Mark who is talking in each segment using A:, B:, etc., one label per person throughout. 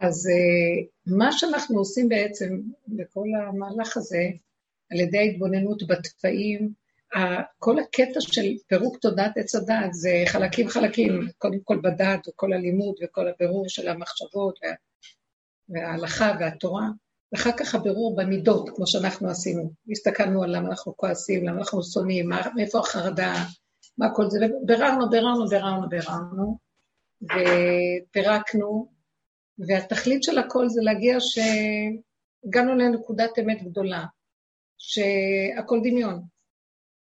A: אז אה, מה שאנחנו עושים בעצם בכל המהלך הזה, על ידי ההתבוננות בתוואים, כל הקטע של פירוק תודעת עץ הדעת זה חלקים חלקים, קודם כל בדעת וכל הלימוד וכל הבירור של המחשבות וה, וההלכה והתורה, ואחר כך הבירור במידות, כמו שאנחנו עשינו. הסתכלנו על למה אנחנו כועסים, למה אנחנו שונאים, מאיפה החרדה, מה כל זה, וביררנו, ביררנו, ביררנו, ביררנו, ופירקנו, והתכלית של הכל זה להגיע שהגענו לנקודת אמת גדולה, שהכל דמיון,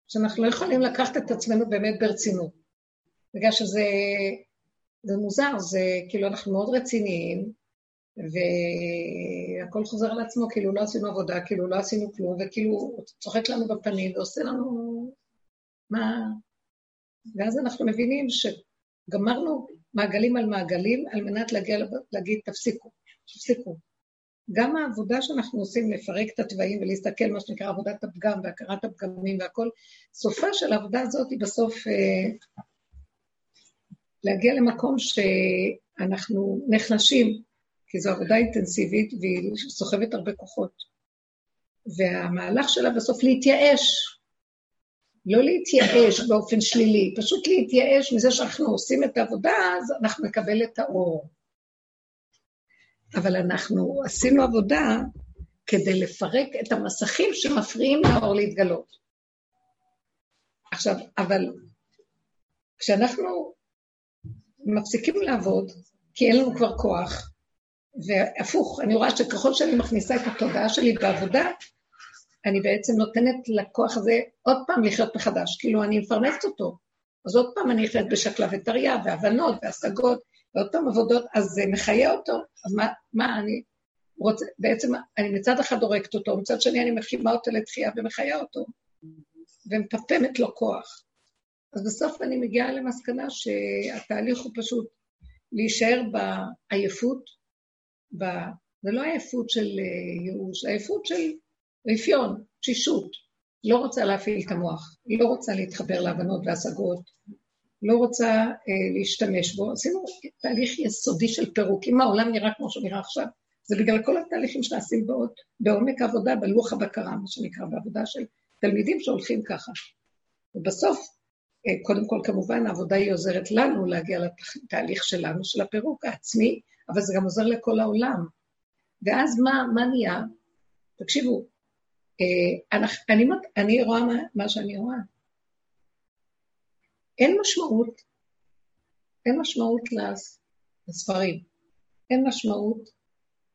A: שאנחנו לא יכולים לקחת את עצמנו באמת ברצינות, בגלל שזה זה מוזר, זה כאילו אנחנו מאוד רציניים, והכל חוזר על עצמו, כאילו לא עשינו עבודה, כאילו לא עשינו כלום, וכאילו צוחק לנו בפנים ועושה לנו מה... ואז אנחנו מבינים שגמרנו מעגלים על מעגלים על מנת להגיע, להגיד, תפסיקו, תפסיקו. גם העבודה שאנחנו עושים לפרק את התוואים ולהסתכל, מה שנקרא עבודת הפגם והכרת הפגמים והכל, סופה של העבודה הזאת היא בסוף אה, להגיע למקום שאנחנו נחלשים, כי זו עבודה אינטנסיבית והיא סוחבת הרבה כוחות. והמהלך שלה בסוף להתייאש, לא להתייאש באופן שלילי, פשוט להתייאש מזה שאנחנו עושים את העבודה, אז אנחנו נקבל את האור. אבל אנחנו עשינו עבודה כדי לפרק את המסכים שמפריעים לאור להתגלות. עכשיו, אבל כשאנחנו מפסיקים לעבוד, כי אין לנו כבר כוח, והפוך, אני רואה שככל שאני מכניסה את התודעה שלי בעבודה, אני בעצם נותנת לכוח הזה עוד פעם לחיות מחדש, כאילו אני מפרנסת אותו. אז עוד פעם אני אחיות בשקלה וטריה, והבנות, והשגות, ועוד פעם עבודות, אז זה מחיה אותו. אז מה, מה אני רוצה, בעצם אני מצד אחד הורגת אותו, מצד שני אני מחימה אותו לתחייה ומחיה אותו, ומפפמת לו כוח. אז בסוף אני מגיעה למסקנה שהתהליך הוא פשוט להישאר בעייפות, ב... זה לא עייפות של אה, ייאוש, עייפות של רפיון, תשישות. לא רוצה להפעיל את המוח, לא רוצה להתחבר להבנות והשגות, לא רוצה אה, להשתמש בו. עשינו תהליך יסודי של פירוק. אם העולם נראה כמו שהוא נראה עכשיו, זה בגלל כל התהליכים שנעשים בעוד, בעומק העבודה, בלוח הבקרה, מה שנקרא, בעבודה של תלמידים שהולכים ככה. ובסוף, אה, קודם כל, כמובן, העבודה היא עוזרת לנו להגיע לתהליך שלנו, של הפירוק העצמי, אבל זה גם עוזר לכל העולם. ואז מה, מה נהיה? תקשיבו, אני, אני רואה מה, מה שאני רואה. אין משמעות, אין משמעות לספרים, אין משמעות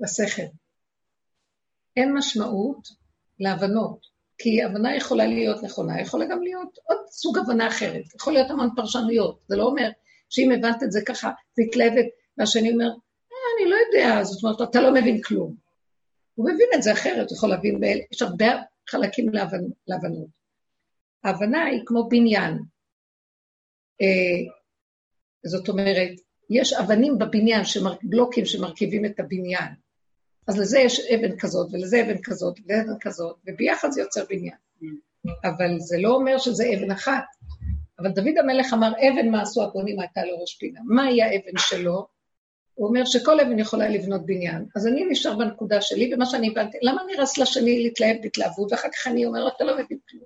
A: לשכל, אין משמעות להבנות, כי הבנה יכולה להיות נכונה, יכולה גם להיות עוד סוג הבנה אחרת, יכול להיות המון פרשנויות, זה לא אומר שאם הבנת את זה ככה, זה התלהבת, והשני אומר, אה, אני לא יודע, זאת אומרת, אתה לא מבין כלום. הוא מבין את זה אחרת, הוא יכול להבין, יש הרבה חלקים להבנות. ההבנה היא כמו בניין, אה, זאת אומרת, יש אבנים בבניין. בלוקים שמרכיבים את הבניין. אז לזה יש אבן כזאת, ולזה אבן כזאת, ואבן כזאת, וביחד זה יוצר בניין. אבל זה לא אומר שזה אבן אחת. אבל דוד המלך אמר, אבן מה עשו הבונים הייתה לראש פינה. מהי האבן שלו? הוא אומר שכל אבן יכולה לבנות בניין. אז אני נשאר בנקודה שלי, ומה שאני הבנתי, למה אני רץ לשני להתלהב בהתלהבות, ואחר כך אני אומר, אתה לא מבין כלום.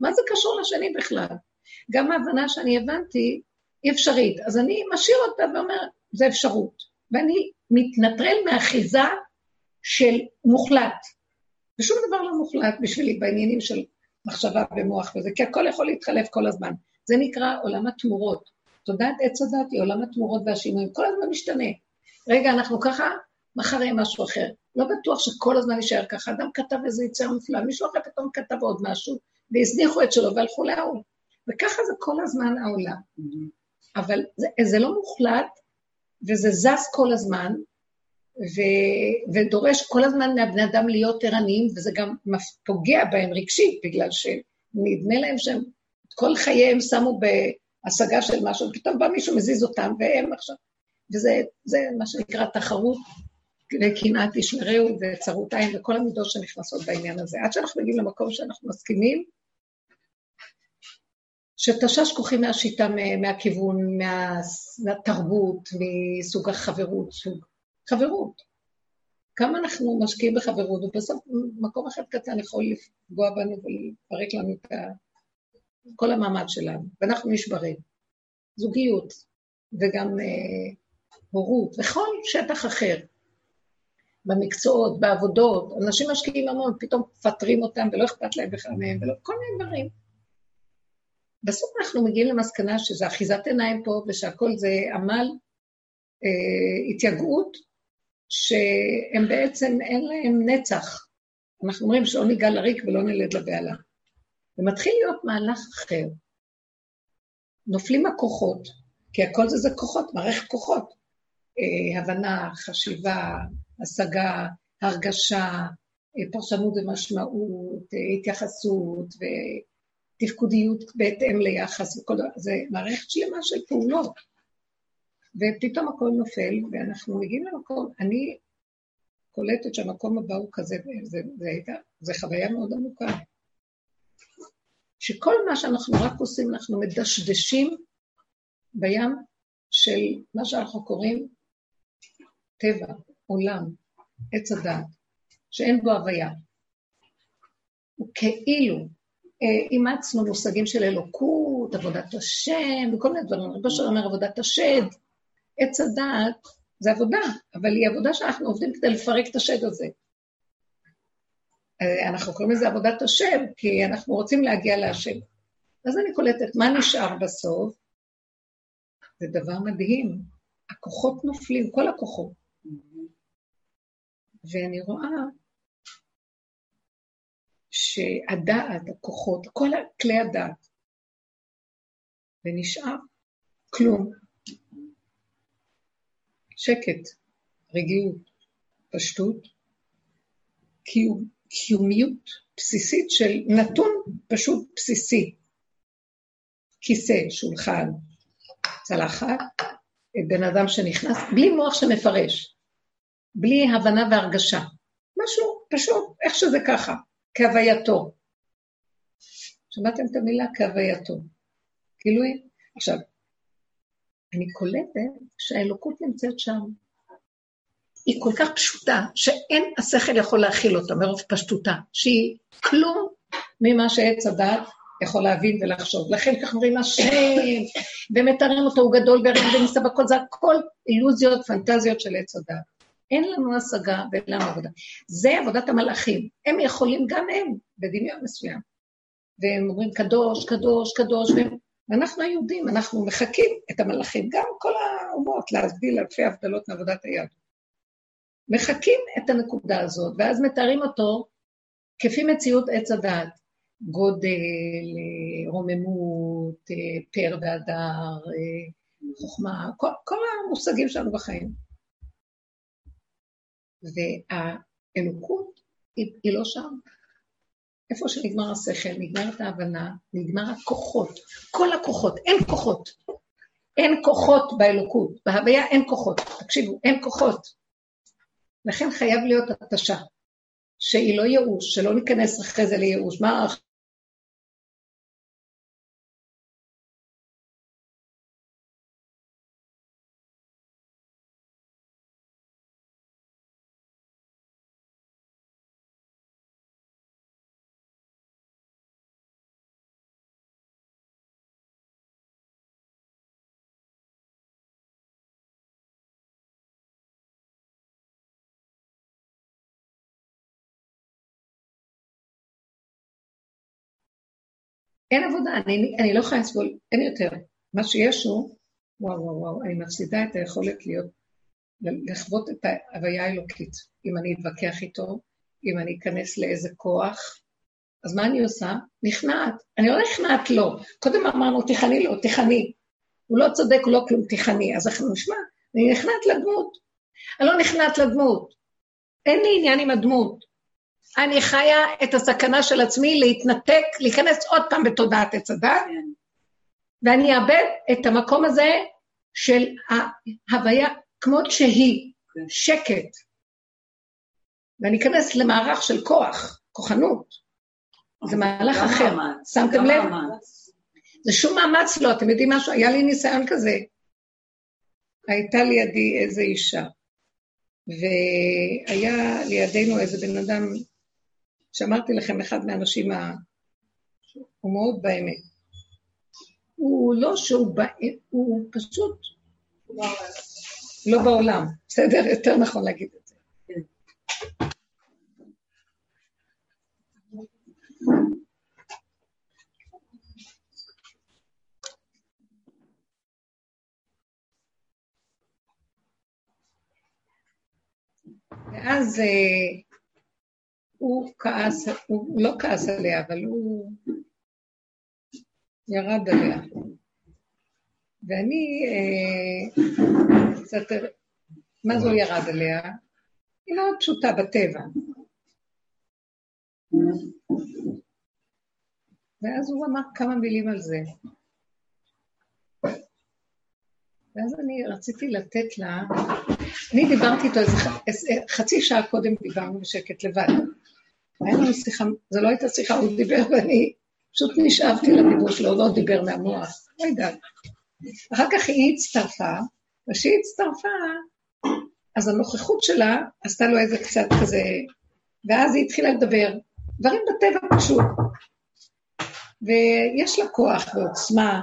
A: מה זה קשור לשני בכלל? גם ההבנה שאני הבנתי היא אפשרית. אז אני משאיר אותה ואומר, זה אפשרות. ואני מתנטרל מאחיזה של מוחלט. ושום דבר לא מוחלט בשבילי בעניינים של מחשבה ומוח וזה, כי הכל יכול להתחלף כל הזמן. זה נקרא עולם התמורות. תודעת עץ הדת היא עולם התמורות והשינויים, כל הזמן משתנה. רגע, אנחנו ככה, מחר יהיה משהו אחר. לא בטוח שכל הזמן יישאר ככה. אדם כתב איזה יצירה מופלאה, מישהו אחר פתאום כתב עוד משהו, והזניחו את שלו והלכו להוא. וככה זה כל הזמן העולם. אבל זה, זה לא מוחלט, וזה זז כל הזמן, ו, ודורש כל הזמן מהבני אדם להיות ערניים, וזה גם פוגע בהם רגשית, בגלל שנדמה להם שהם כל חייהם שמו בהשגה של משהו, ופתאום בא מישהו מזיז אותם, והם עכשיו... וזה מה שנקרא תחרות וקנאת תשמרהו וצרות עין וכל המידות שנכנסות בעניין הזה. עד שאנחנו מגיעים למקום שאנחנו מסכימים, שתשש כוחי מהשיטה, מהכיוון, מה, מהתרבות, מסוג החברות, סוג חברות. כמה אנחנו משקיעים בחברות, ובסוף מקום אחד קטן יכול לפגוע בנו ולפרק לנו את כל המעמד שלנו, ואנחנו נשברים. זוגיות, וגם אה, הורות, וכל שטח אחר. במקצועות, בעבודות, אנשים משקיעים המון, פתאום מפטרים אותם ולא אכפת להם בכלל מהם, ולא, כל מיני דברים. בסוף אנחנו מגיעים למסקנה שזה אחיזת עיניים פה, ושהכול זה עמל אה, התייגעות, שהם בעצם אין להם נצח. אנחנו אומרים שלא ניגע לריק ולא נלד לבהלה. ומתחיל להיות מהלך אחר. נופלים הכוחות, כי הכל זה זה כוחות, מערכת כוחות. אה, הבנה, חשיבה, השגה, הרגשה, אה, פרשנות ומשמעות, אה, התייחסות ותפקודיות בהתאם ליחס וכל דבר, זה מערכת שלמה של פעולות. ופתאום הכל נופל, ואנחנו מגיעים למקום, אני קולטת שהמקום הבא הוא כזה, זה, זה, זה, זה חוויה מאוד עמוקה. שכל מה שאנחנו רק עושים, אנחנו מדשדשים בים של מה שאנחנו קוראים טבע, עולם, עץ הדעת, שאין בו הוויה. הוא כאילו אה, אימצנו מושגים של אלוקות, עבודת השם, וכל מיני דברים. רבי אשר אומר עבודת השד. עץ הדעת זה עבודה, אבל היא עבודה שאנחנו עובדים כדי לפרק את השד הזה. אה, אנחנו קוראים לזה עבודת השם, כי אנחנו רוצים להגיע להשם. אז אני קולטת, מה נשאר בסוף? זה דבר מדהים. הכוחות נופלים, כל הכוחות. ואני רואה שהדעת, הכוחות, כל כלי הדעת, ונשאר כלום. שקט, רגיעות, פשטות, קיום, קיומיות בסיסית של נתון פשוט בסיסי. כיסא, שולחן, צלחת, בן אדם שנכנס, בלי מוח שמפרש, בלי הבנה והרגשה. משהו פשוט, איך שזה ככה, כהווייתו. שמעתם את המילה כהווייתו? כאילו, עכשיו, אני קולטת שהאלוקות נמצאת שם. היא כל כך פשוטה, שאין השכל יכול להכיל אותה מרוב פשטותה, שהיא כלום ממה שעץ הדת יכול להבין ולחשוב. לכן כך אומרים השם, ומתארים אותו, הוא גדול בערך וניסה בכל זה הכל אילוזיות, פנטזיות של עץ הדת. אין לנו השגה ואין לנו עבודה. זה עבודת המלאכים. הם יכולים גם הם, בדמיון מסוים. והם אומרים קדוש, קדוש, קדוש, והם... ואנחנו היהודים, אנחנו מחקים את המלאכים, גם כל האומות, להבדיל אלפי הבדלות מעבודת היד. מחקים את הנקודה הזאת, ואז מתארים אותו כפי מציאות עץ הדעת. גודל, רוממות, פר והדר, חוכמה, כל, כל המושגים שלנו בחיים. והאלוקות היא, היא לא שם. איפה שנגמר השכל, נגמרת ההבנה, נגמר הכוחות, כל הכוחות, אין כוחות. אין כוחות באלוקות, בהוויה אין כוחות. תקשיבו, אין כוחות. לכן חייב להיות התשה, שהיא לא ייאוש, שלא ניכנס אחרי זה לייאוש. מה אין עבודה, אני, אני לא יכולה לסבול, אין יותר. מה שיש הוא, וואו וואו וואו, אני מפסידה את היכולת להיות, לחוות את ההוויה האלוקית. אם אני אתווכח איתו, אם אני אכנס לאיזה כוח, אז מה אני עושה? נכנעת. אני לא נכנעת לו. קודם אמרנו, תיכני לו, תיכני. הוא לא צודק, הוא לא כלום, תיכני. אז אנחנו נשמע, אני נכנעת לדמות. אני לא נכנעת לדמות. אין לי עניין עם הדמות. אני חיה את הסכנה של עצמי להתנתק, להיכנס עוד פעם בתודעת עץ הדת, ואני אאבד את המקום הזה של ההוויה כמות שהיא, שקט. ואני אכנס למערך של כוח, כוחנות. זה מהלך אחר. שמתם לב? זה שום מאמץ לא, אתם יודעים משהו? היה לי ניסיון כזה. הייתה לידי איזו אישה, והיה לידינו איזה בן אדם, שאמרתי לכם, אחד מהאנשים, ה... הוא מאוד באמת. הוא לא שהוא בא... הוא פשוט לא בעולם, בסדר? יותר נכון להגיד את זה. ואז אה, הוא כעס, הוא לא כעס עליה, אבל הוא ירד עליה. ואני אה, קצת, מה זה הוא ירד עליה? היא מאוד פשוטה בטבע. ואז הוא אמר כמה מילים על זה. ואז אני רציתי לתת לה, אני דיברתי איתו איזה חצי שעה קודם דיברנו בשקט לבד. היה לנו שיחה, זו לא הייתה שיחה, הוא דיבר ואני פשוט נשאבתי לדיבור שלו, הוא לא דיבר מהמוח, לא יודעת. אחר כך היא הצטרפה, וכשהיא הצטרפה, אז הנוכחות שלה עשתה לו איזה קצת כזה, ואז היא התחילה לדבר, דברים בטבע פשוט. ויש לה כוח ועוצמה,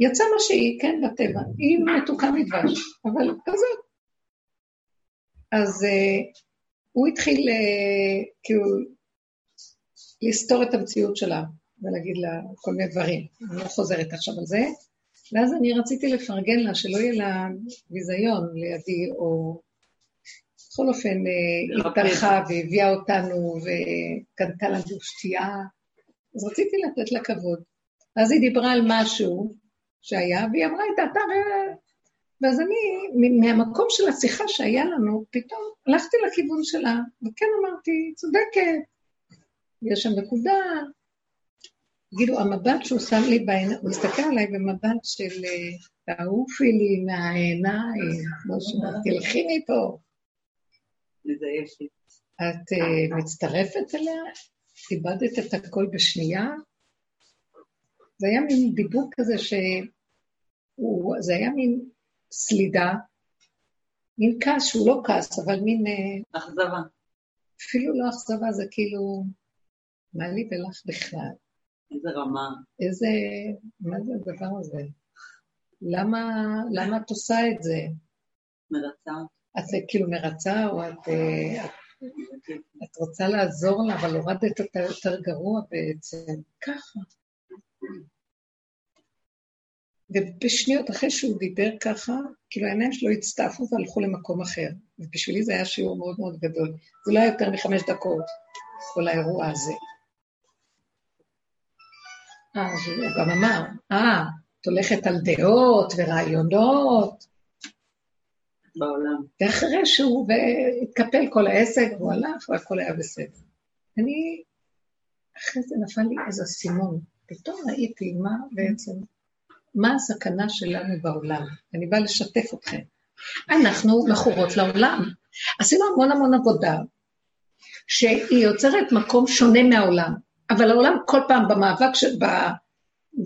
A: יצא מה שהיא, כן, בטבע. היא מתוקה מדבש, אבל כזאת. אז uh, הוא התחיל uh, כאילו לסתור את המציאות שלה ולהגיד לה כל מיני דברים. אני לא חוזרת עכשיו על זה. ואז אני רציתי לפרגן לה, שלא יהיה לה ביזיון לידי, או בכל אופן, אה, היא טרחה והביאה אותנו וקנתה לנו שתייה, אז רציתי לתת לה כבוד. אז היא דיברה על משהו שהיה, והיא אמרה את דעתה, ואז אני, מהמקום של השיחה שהיה לנו, פתאום הלכתי לכיוון שלה, וכן אמרתי, צודקת, יש שם נקודה. תגידו, המבט שהוא שם לי בעיניים, הוא מסתכל עליי במבט של תעופי לי מהעיניים, כמו שאומרת, תלכי מפה. את uh, מצטרפת אליה? איבדת את הכל בשנייה? זה היה מין דיבור כזה ש... זה היה מין סלידה, מין כעס שהוא לא כעס, אבל מין...
B: אה, אכזבה.
A: אפילו לא אכזבה, זה כאילו, מה לי ולך בכלל?
B: איזה רמה.
A: איזה, מה זה הדבר הזה? למה, למה את עושה את זה?
B: מרצה.
A: את כאילו מרצה, או את, אה, את, את רוצה לעזור לה, אבל הורדת אותה יותר גרוע בעצם. ככה. ובשניות אחרי שהוא דיבר ככה, כאילו העיניים שלו הצטעפו והלכו למקום אחר. ובשבילי זה היה שיעור מאוד מאוד גדול. זה לא היה יותר מחמש דקות, כל האירוע הזה. אה, אז הוא גם אמר, אה, את הולכת על דעות ורעיונות.
B: בעולם.
A: ואחרי שהוא התקפל כל העסק, והוא הלך והכל היה בסדר. אני, אחרי זה נפל לי איזה סימון. פתאום ראיתי מה בעצם מה הסכנה שלנו בעולם. אני באה לשתף אתכם. אנחנו מכורות לעולם. עשינו המון המון עבודה, שהיא יוצרת מקום שונה מהעולם, אבל העולם כל פעם במאבק, ש...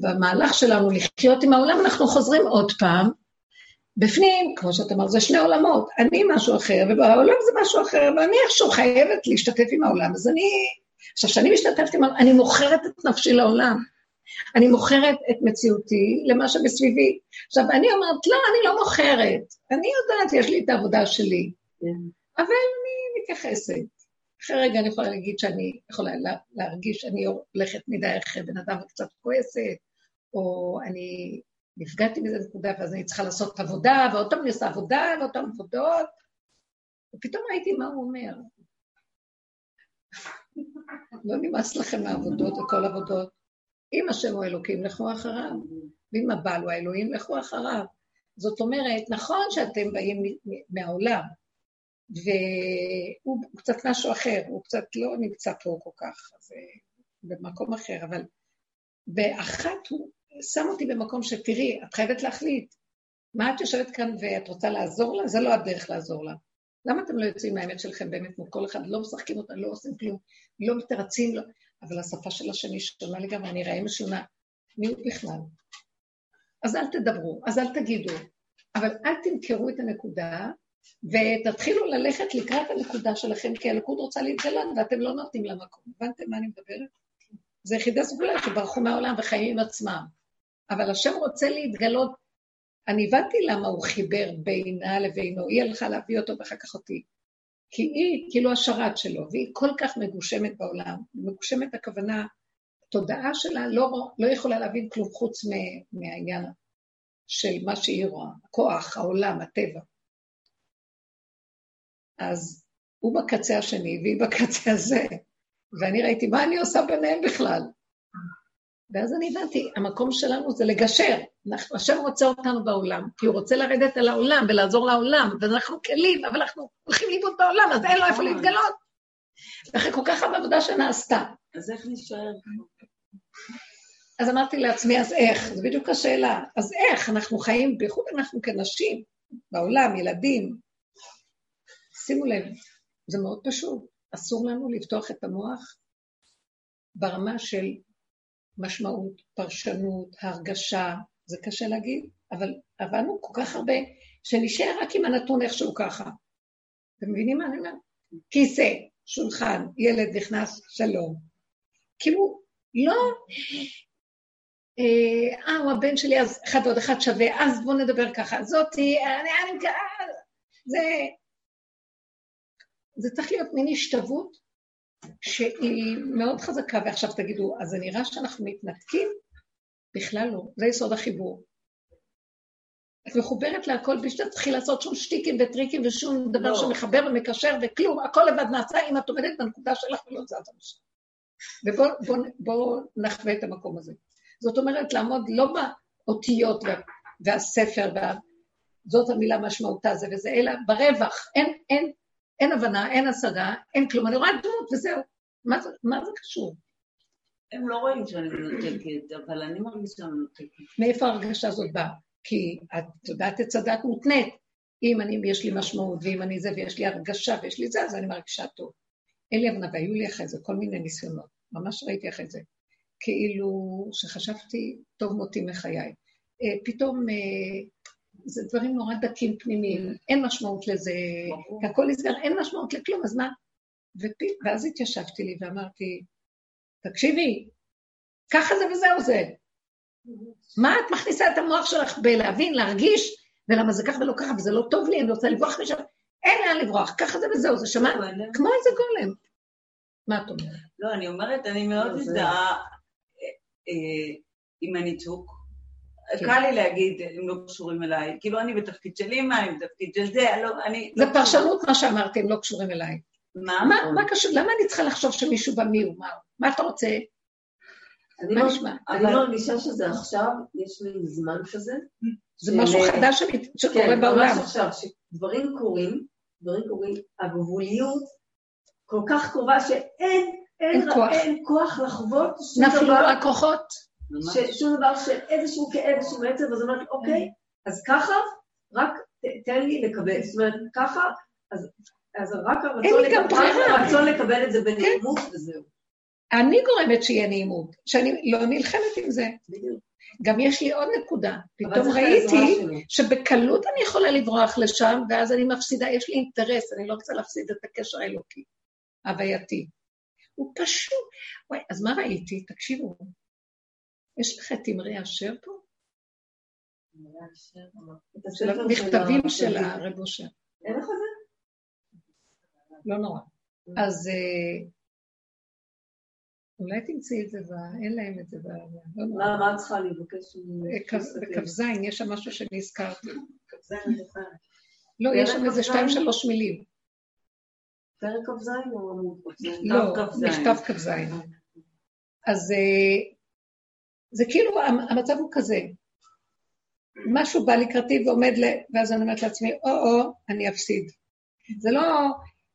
A: במהלך שלנו לחיות עם העולם, אנחנו חוזרים עוד פעם. בפנים, כמו שאת אמרת, זה שני עולמות. אני משהו אחר, ובעולם זה משהו אחר, ואני איכשהו חייבת להשתתף עם העולם. אז אני... עכשיו, כשאני משתתפת עם העולם, אני מוכרת את נפשי לעולם. אני מוכרת את מציאותי למה שמסביבי. עכשיו, אני אומרת, לא, אני לא מוכרת. אני יודעת, יש לי את העבודה שלי. כן. אבל אני מתייחסת. אחרי רגע אני יכולה להגיד שאני יכולה להרגיש שאני הולכת מדי אחרי בן אדם וקצת כועסת, או אני נפגעתי מזה נקודה, ואז אני צריכה לעשות עבודה, ועוד פעם אני עושה עבודה, ועוד פעם עבודות. ופתאום ראיתי מה הוא אומר. לא נמאס לכם מהעבודות וכל עבודות. אם השם הוא אלוקים, לכו אחריו. ואם הבעל הוא האלוהים, לכו אחריו. זאת אומרת, נכון שאתם באים מהעולם, והוא קצת משהו אחר, הוא קצת לא נמצא פה כל כך, זה במקום אחר, אבל באחת הוא שם אותי במקום שתראי, את חייבת להחליט. מה את יושבת כאן ואת רוצה לעזור לה? זה לא הדרך לעזור לה. למה אתם לא יוצאים מהאמת שלכם באמת מול כל אחד? לא משחקים אותה, לא עושים כלום, לא מתרצים, לא... אבל השפה של השני שונה לגמרי, אני אראה משונה. מי הוא בכלל? אז אל תדברו, אז אל תגידו, אבל אל תמכרו את הנקודה ותתחילו ללכת לקראת הנקודה שלכם, כי הליכוד רוצה להתגלות ואתם לא נותנים לה מקום. הבנתם מה אני מדברת? זה יחידי סגולה שברחו מהעולם וחיים עם עצמם. אבל השם רוצה להתגלות. אני הבנתי למה הוא חיבר בינה לבינו, היא הלכה להביא אותו ואחר כך אותי. כי היא כאילו השרת שלו, והיא כל כך מגושמת בעולם. מגושמת הכוונה, התודעה שלה לא, לא יכולה להבין כלום חוץ מהעניין של מה שהיא רואה, הכוח, העולם, הטבע. אז הוא בקצה השני והיא בקצה הזה, ואני ראיתי מה אני עושה ביניהם בכלל. ואז אני הבנתי, המקום שלנו זה לגשר. אנחנו, השם רוצה אותנו בעולם, כי הוא רוצה לרדת אל העולם ולעזור לעולם, ואנחנו כלים, אבל אנחנו הולכים לאיבוד בעולם, אז אין לו איפה להתגלות. ואחרי כל כך הרבה עבודה שנעשתה.
B: אז איך נשאר?
A: אז אמרתי לעצמי, אז איך? זו בדיוק השאלה. אז איך? אנחנו חיים, בייחוד אנחנו כנשים, בעולם, ילדים. שימו לב, זה מאוד פשוט. אסור לנו לפתוח את המוח ברמה של משמעות, פרשנות, הרגשה, זה קשה להגיד, אבל עבדנו כל כך הרבה, שנשאר רק עם הנתון איכשהו ככה. אתם מבינים מה אני אומרת? כיסא, שולחן, ילד נכנס, שלום. כאילו, לא, אה, הוא הבן שלי, אז אחד ועוד אחד שווה, אז בואו נדבר ככה. זאתי, אני, אני, זה... זה צריך להיות מין השתוות שהיא מאוד חזקה, ועכשיו תגידו, אז זה נראה שאנחנו מתנתקים? בכלל לא, זה יסוד החיבור. את מחוברת להכל בלי צריכי לעשות שום שטיקים וטריקים ושום דבר לא. שמחבר ומקשר וכלום, הכל לבד נעשה אם את עומדת בנקודה שלך ולא זזה משם. ובואו בוא, בוא נחווה את המקום הזה. זאת אומרת, לעמוד לא באותיות וה, והספר, וה, זאת המילה משמעותה זה וזה, אלא ברווח. אין, אין, אין הבנה, אין השגה, אין כלום. אני רואה דמות וזהו. מה זה, מה זה קשור?
B: הם לא רואים שאני מנותקת, אבל אני מרגישה מנותקת.
A: מאיפה ההרגשה הזאת באה? כי את יודעת את צדת מותנית. אם אני, יש לי משמעות, ואם אני זה, ויש לי הרגשה, ויש לי זה, אז אני מרגישה טוב. אין לי הבנה, והיו לי אחרי זה כל מיני ניסיונות. ממש ראיתי אחרי זה. כאילו שחשבתי, טוב מותי מחיי. אה, פתאום אה, זה דברים נורא דקים פנימיים, אין משמעות לזה, כי הכל נסגר, אין משמעות לכלום, אז מה? ופי, ואז התיישבתי לי ואמרתי, תקשיבי, ככה זה וזהו זה. מה את מכניסה את המוח שלך בלהבין, להרגיש, ולמה זה ככה ולא ככה, וזה לא טוב לי, אני רוצה לברוח משם, אין לאן לברוח, ככה זה וזהו, זה שמע, כמו איזה גולם. מה את אומרת?
B: לא, אני אומרת, אני מאוד מזדהה אה, אה, עם הניתוק. כן. קל לי להגיד, הם לא קשורים אליי. כאילו, אני בתפקיד של אימא, אני בתפקיד של זה, לא, אני...
A: זה לא פרשנות מה שאמרתי, הם לא קשורים אליי.
B: מה?
A: מה, מה קשור? למה אני צריכה לחשוב שמישהו בא מי הוא? מה, מה אתה רוצה?
C: אני מה נשמע? אני מרגישה שזה עכשיו, יש לי זמן כזה.
A: זה משהו חדש שקורה בעולם.
C: כן, ממש עכשיו, שדברים קורים, דברים קורים, הגבוליות כל כך קרובה שאין אין, אין, כוח. אין כוח לחוות
A: שום דבר. נפלו הכוחות.
C: שום דבר של איזשהו כאב, איזשהו עצב, אז אמרתי, אוקיי, אז ככה, רק תן לי לקבל, זאת אומרת, ככה, אז, אז רק הרצון, לקבל, הרצון לקבל את זה בנעימות כן. וזהו.
A: אני גורמת שיהיה נעימות, שאני לא נלחמת עם זה. בדיוק. גם יש לי עוד נקודה, פתאום ראיתי שבקלות אני יכולה לברוח לשם, ואז אני מפסידה, יש לי אינטרס, אני לא רוצה להפסיד את הקשר האלוקי, הווייתי. הוא פשוט... וואי, אז מה ראיתי? תקשיבו, יש לך את אמרי אשר פה? של המכתבים של הרב אושר.
C: אין לך זה?
A: לא נורא. אז אה, אולי תמצאי את זה, אין להם את זה.
C: לא מה את צריכה לבקש?
A: בכ"ז, יש שם משהו שנזכרתי. כ"ז לא, יש שם איזה שתיים שלוש מילים.
C: פרק כ"ז או עמוד כ"ז?
A: לא, מכתב כ"ז. אז אה, זה כאילו, המצב הוא כזה. משהו בא לקראתי ועומד ל... ואז אני אומרת לעצמי, או-או, אני אפסיד. זה לא,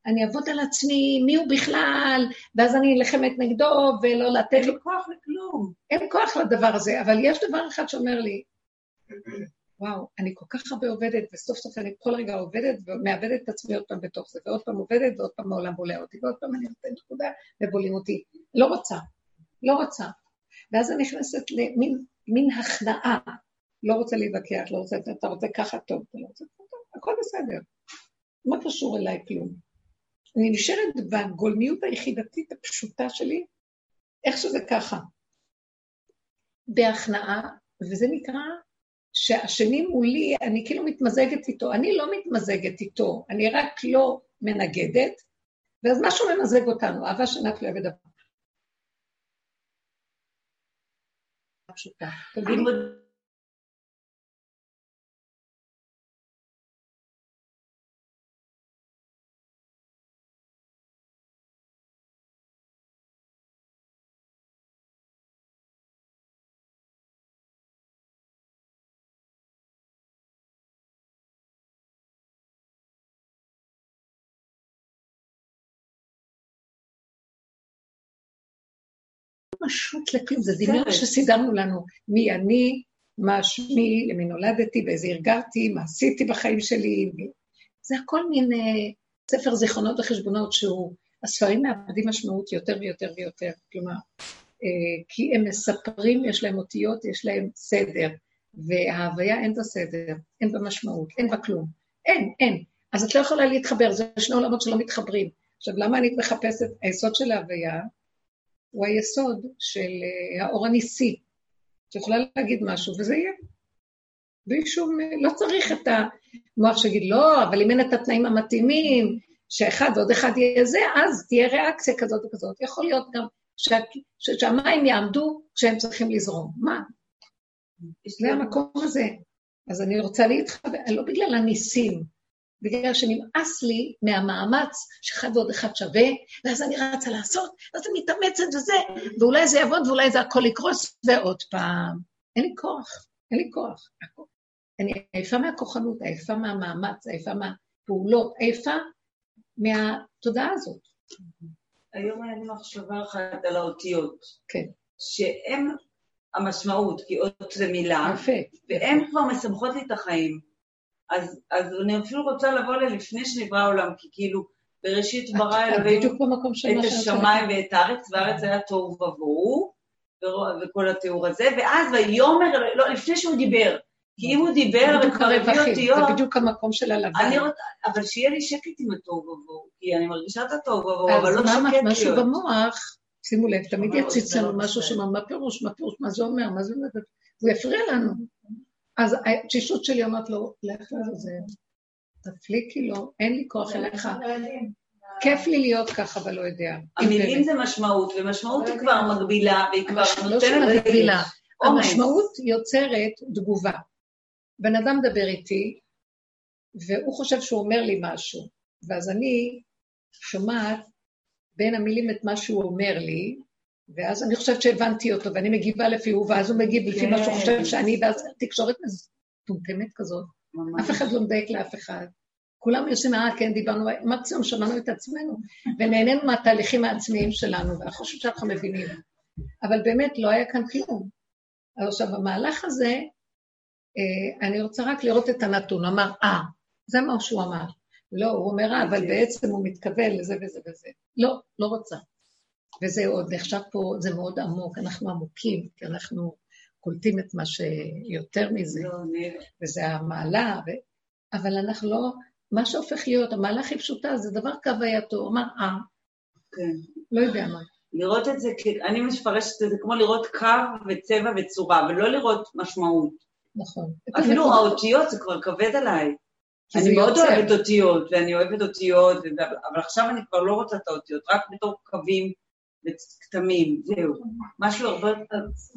A: אני אעבוד על עצמי, מי הוא בכלל, ואז אני נלחמת נגדו, ולא לתת
C: לו... אין כוח לכלום.
A: אין כוח לדבר הזה, אבל יש דבר אחד שאומר לי, וואו, אני כל כך הרבה עובדת, וסוף סוף אני כל רגע עובדת ומאבדת את עצמי עוד פעם בתוך זה, ועוד פעם עובדת, ועוד פעם העולם בולע אותי, ועוד פעם אני נותנת נקודה ובולים אותי. לא רוצה, לא רוצה. ואז אני נכנסת למין הכנעה. לא רוצה להתווכח, לא רוצה, אתה רוצה ככה טוב, אתה לא רוצה, טוב, הכל בסדר. מה קשור אליי כלום? אני נשארת בגולמיות היחידתית הפשוטה שלי, איך שזה ככה. בהכנעה, וזה נקרא שהשני מולי, אני כאילו מתמזגת איתו. אני לא מתמזגת איתו, אני רק לא מנגדת, ואז משהו ממזג אותנו, אהבה שנת לא יבד פשוטה. פשוט לכלום, זה דמיון שסידרנו לנו מי אני, מה שמי, למי נולדתי, באיזה הרגרתי, מה עשיתי בחיים שלי. זה הכל מין uh, ספר זיכרונות וחשבונות שהוא, הספרים מאבדים משמעות יותר ויותר ויותר. כלומר, uh, כי הם מספרים, יש להם אותיות, יש להם סדר, וההוויה אין בה סדר, אין בה משמעות, אין בה כלום. אין, אין. אז את לא יכולה להתחבר, זה שני עולמות שלא מתחברים. עכשיו, למה אני מחפשת? היסוד של ההוויה הוא היסוד של אה, האור הניסי, שיכולה להגיד משהו, וזה יהיה. בלי שום, לא צריך את המוח שיגיד, לא, אבל אם אין את התנאים המתאימים, שאחד ועוד אחד יהיה זה, אז תהיה ריאקציה כזאת וכזאת. יכול להיות גם שה, שהמים יעמדו כשהם צריכים לזרום. מה? זה המקום הזה. אז אני רוצה להתחבר, לא בגלל הניסים, בגלל שנמאס לי מהמאמץ שאחד ועוד אחד שווה, ואז אני רצה לעשות, ואז אני מתאמצת וזה, ואולי זה יעבוד ואולי זה הכל יקרוס, ועוד פעם. אין לי כוח, אין לי כוח. אני עייפה מהכוחנות, עייפה מהמאמץ, עייפה מהפעולות, עייפה מהתודעה הזאת.
B: היום היה לי מחשבה אחת על האותיות.
A: כן.
B: שהן המשמעות, כי אות זה מילה,
A: יפה.
B: והן כבר מסמכות לי את החיים. אז, אז אני אפילו רוצה לבוא ללפני שנברא העולם, כי כאילו, בראשית ברא אלוהים את השמיים ואת הארץ, והארץ היה תוהו ובוהו, וכל התיאור הזה, ואז ויאמר, לא, לפני שהוא דיבר, כי אם הוא דיבר וכבר הביא אותיות...
A: זה בדיוק המקום של הלבן.
B: אבל שיהיה לי שקט עם התוהו ובוהו, כי אני מרגישה את התוהו ובוהו, אבל לא שקט להיות.
A: אז משהו במוח, שימו לב, תמיד יציץ לנו משהו שמה, מה פירוש, מה פירוש, מה זה אומר, מה זה אומר, הוא יפריע לנו. אז התשישות שלי אומרת לו, לך לעזאזל, תפליקי לו, אין לי כוח אליך. כיף לי להיות ככה, אבל לא יודע.
B: המילים זה משמעות, ומשמעות היא כבר מגבילה, והיא כבר
A: נותנת מגבילה. המשמעות יוצרת תגובה. בן אדם מדבר איתי, והוא חושב שהוא אומר לי משהו, ואז אני שומעת בין המילים את מה שהוא אומר לי, ואז אני חושבת שהבנתי אותו, ואני מגיבה לפי הוא, ואז הוא מגיב לפי מה שהוא כן. חושב שאני, ואז תקשורת מטומטמת כזאת. אף אחד לא מדייק לאף אחד. כולם יושבים, אה, כן, דיברנו, מקסימום שמענו את עצמנו, ונהנינו מהתהליכים העצמיים שלנו, ואנחנו חושבים שאנחנו מבינים. אבל באמת לא היה כאן כלום. עכשיו, המהלך הזה, אה, אני רוצה רק לראות את הנתון. אמר, אה, זה מה שהוא אמר. לא, הוא אומר, אה, אבל בעצם הוא מתכוון לזה וזה וזה. לא, לא רוצה. וזה עוד נחשב פה, זה מאוד עמוק, אנחנו עמוקים, כי אנחנו קולטים את מה שיותר מזה, לא, וזה המעלה, ו... אבל אנחנו לא, מה שהופך להיות, המעלה הכי פשוטה, זה דבר כהווייתו, אמר, אה, כן. לא יודע מה.
B: לראות את זה, אני מפרשת את זה כמו לראות קו וצבע וצורה, ולא לראות משמעות.
A: נכון.
B: אפילו האותיות זה כבר כבד עליי. אני מאוד יוצר. אוהבת אותיות, ואני אוהבת אותיות, אבל עכשיו אני כבר לא רוצה את האותיות, רק בתור קווים וכתמים, זהו. משהו הרבה...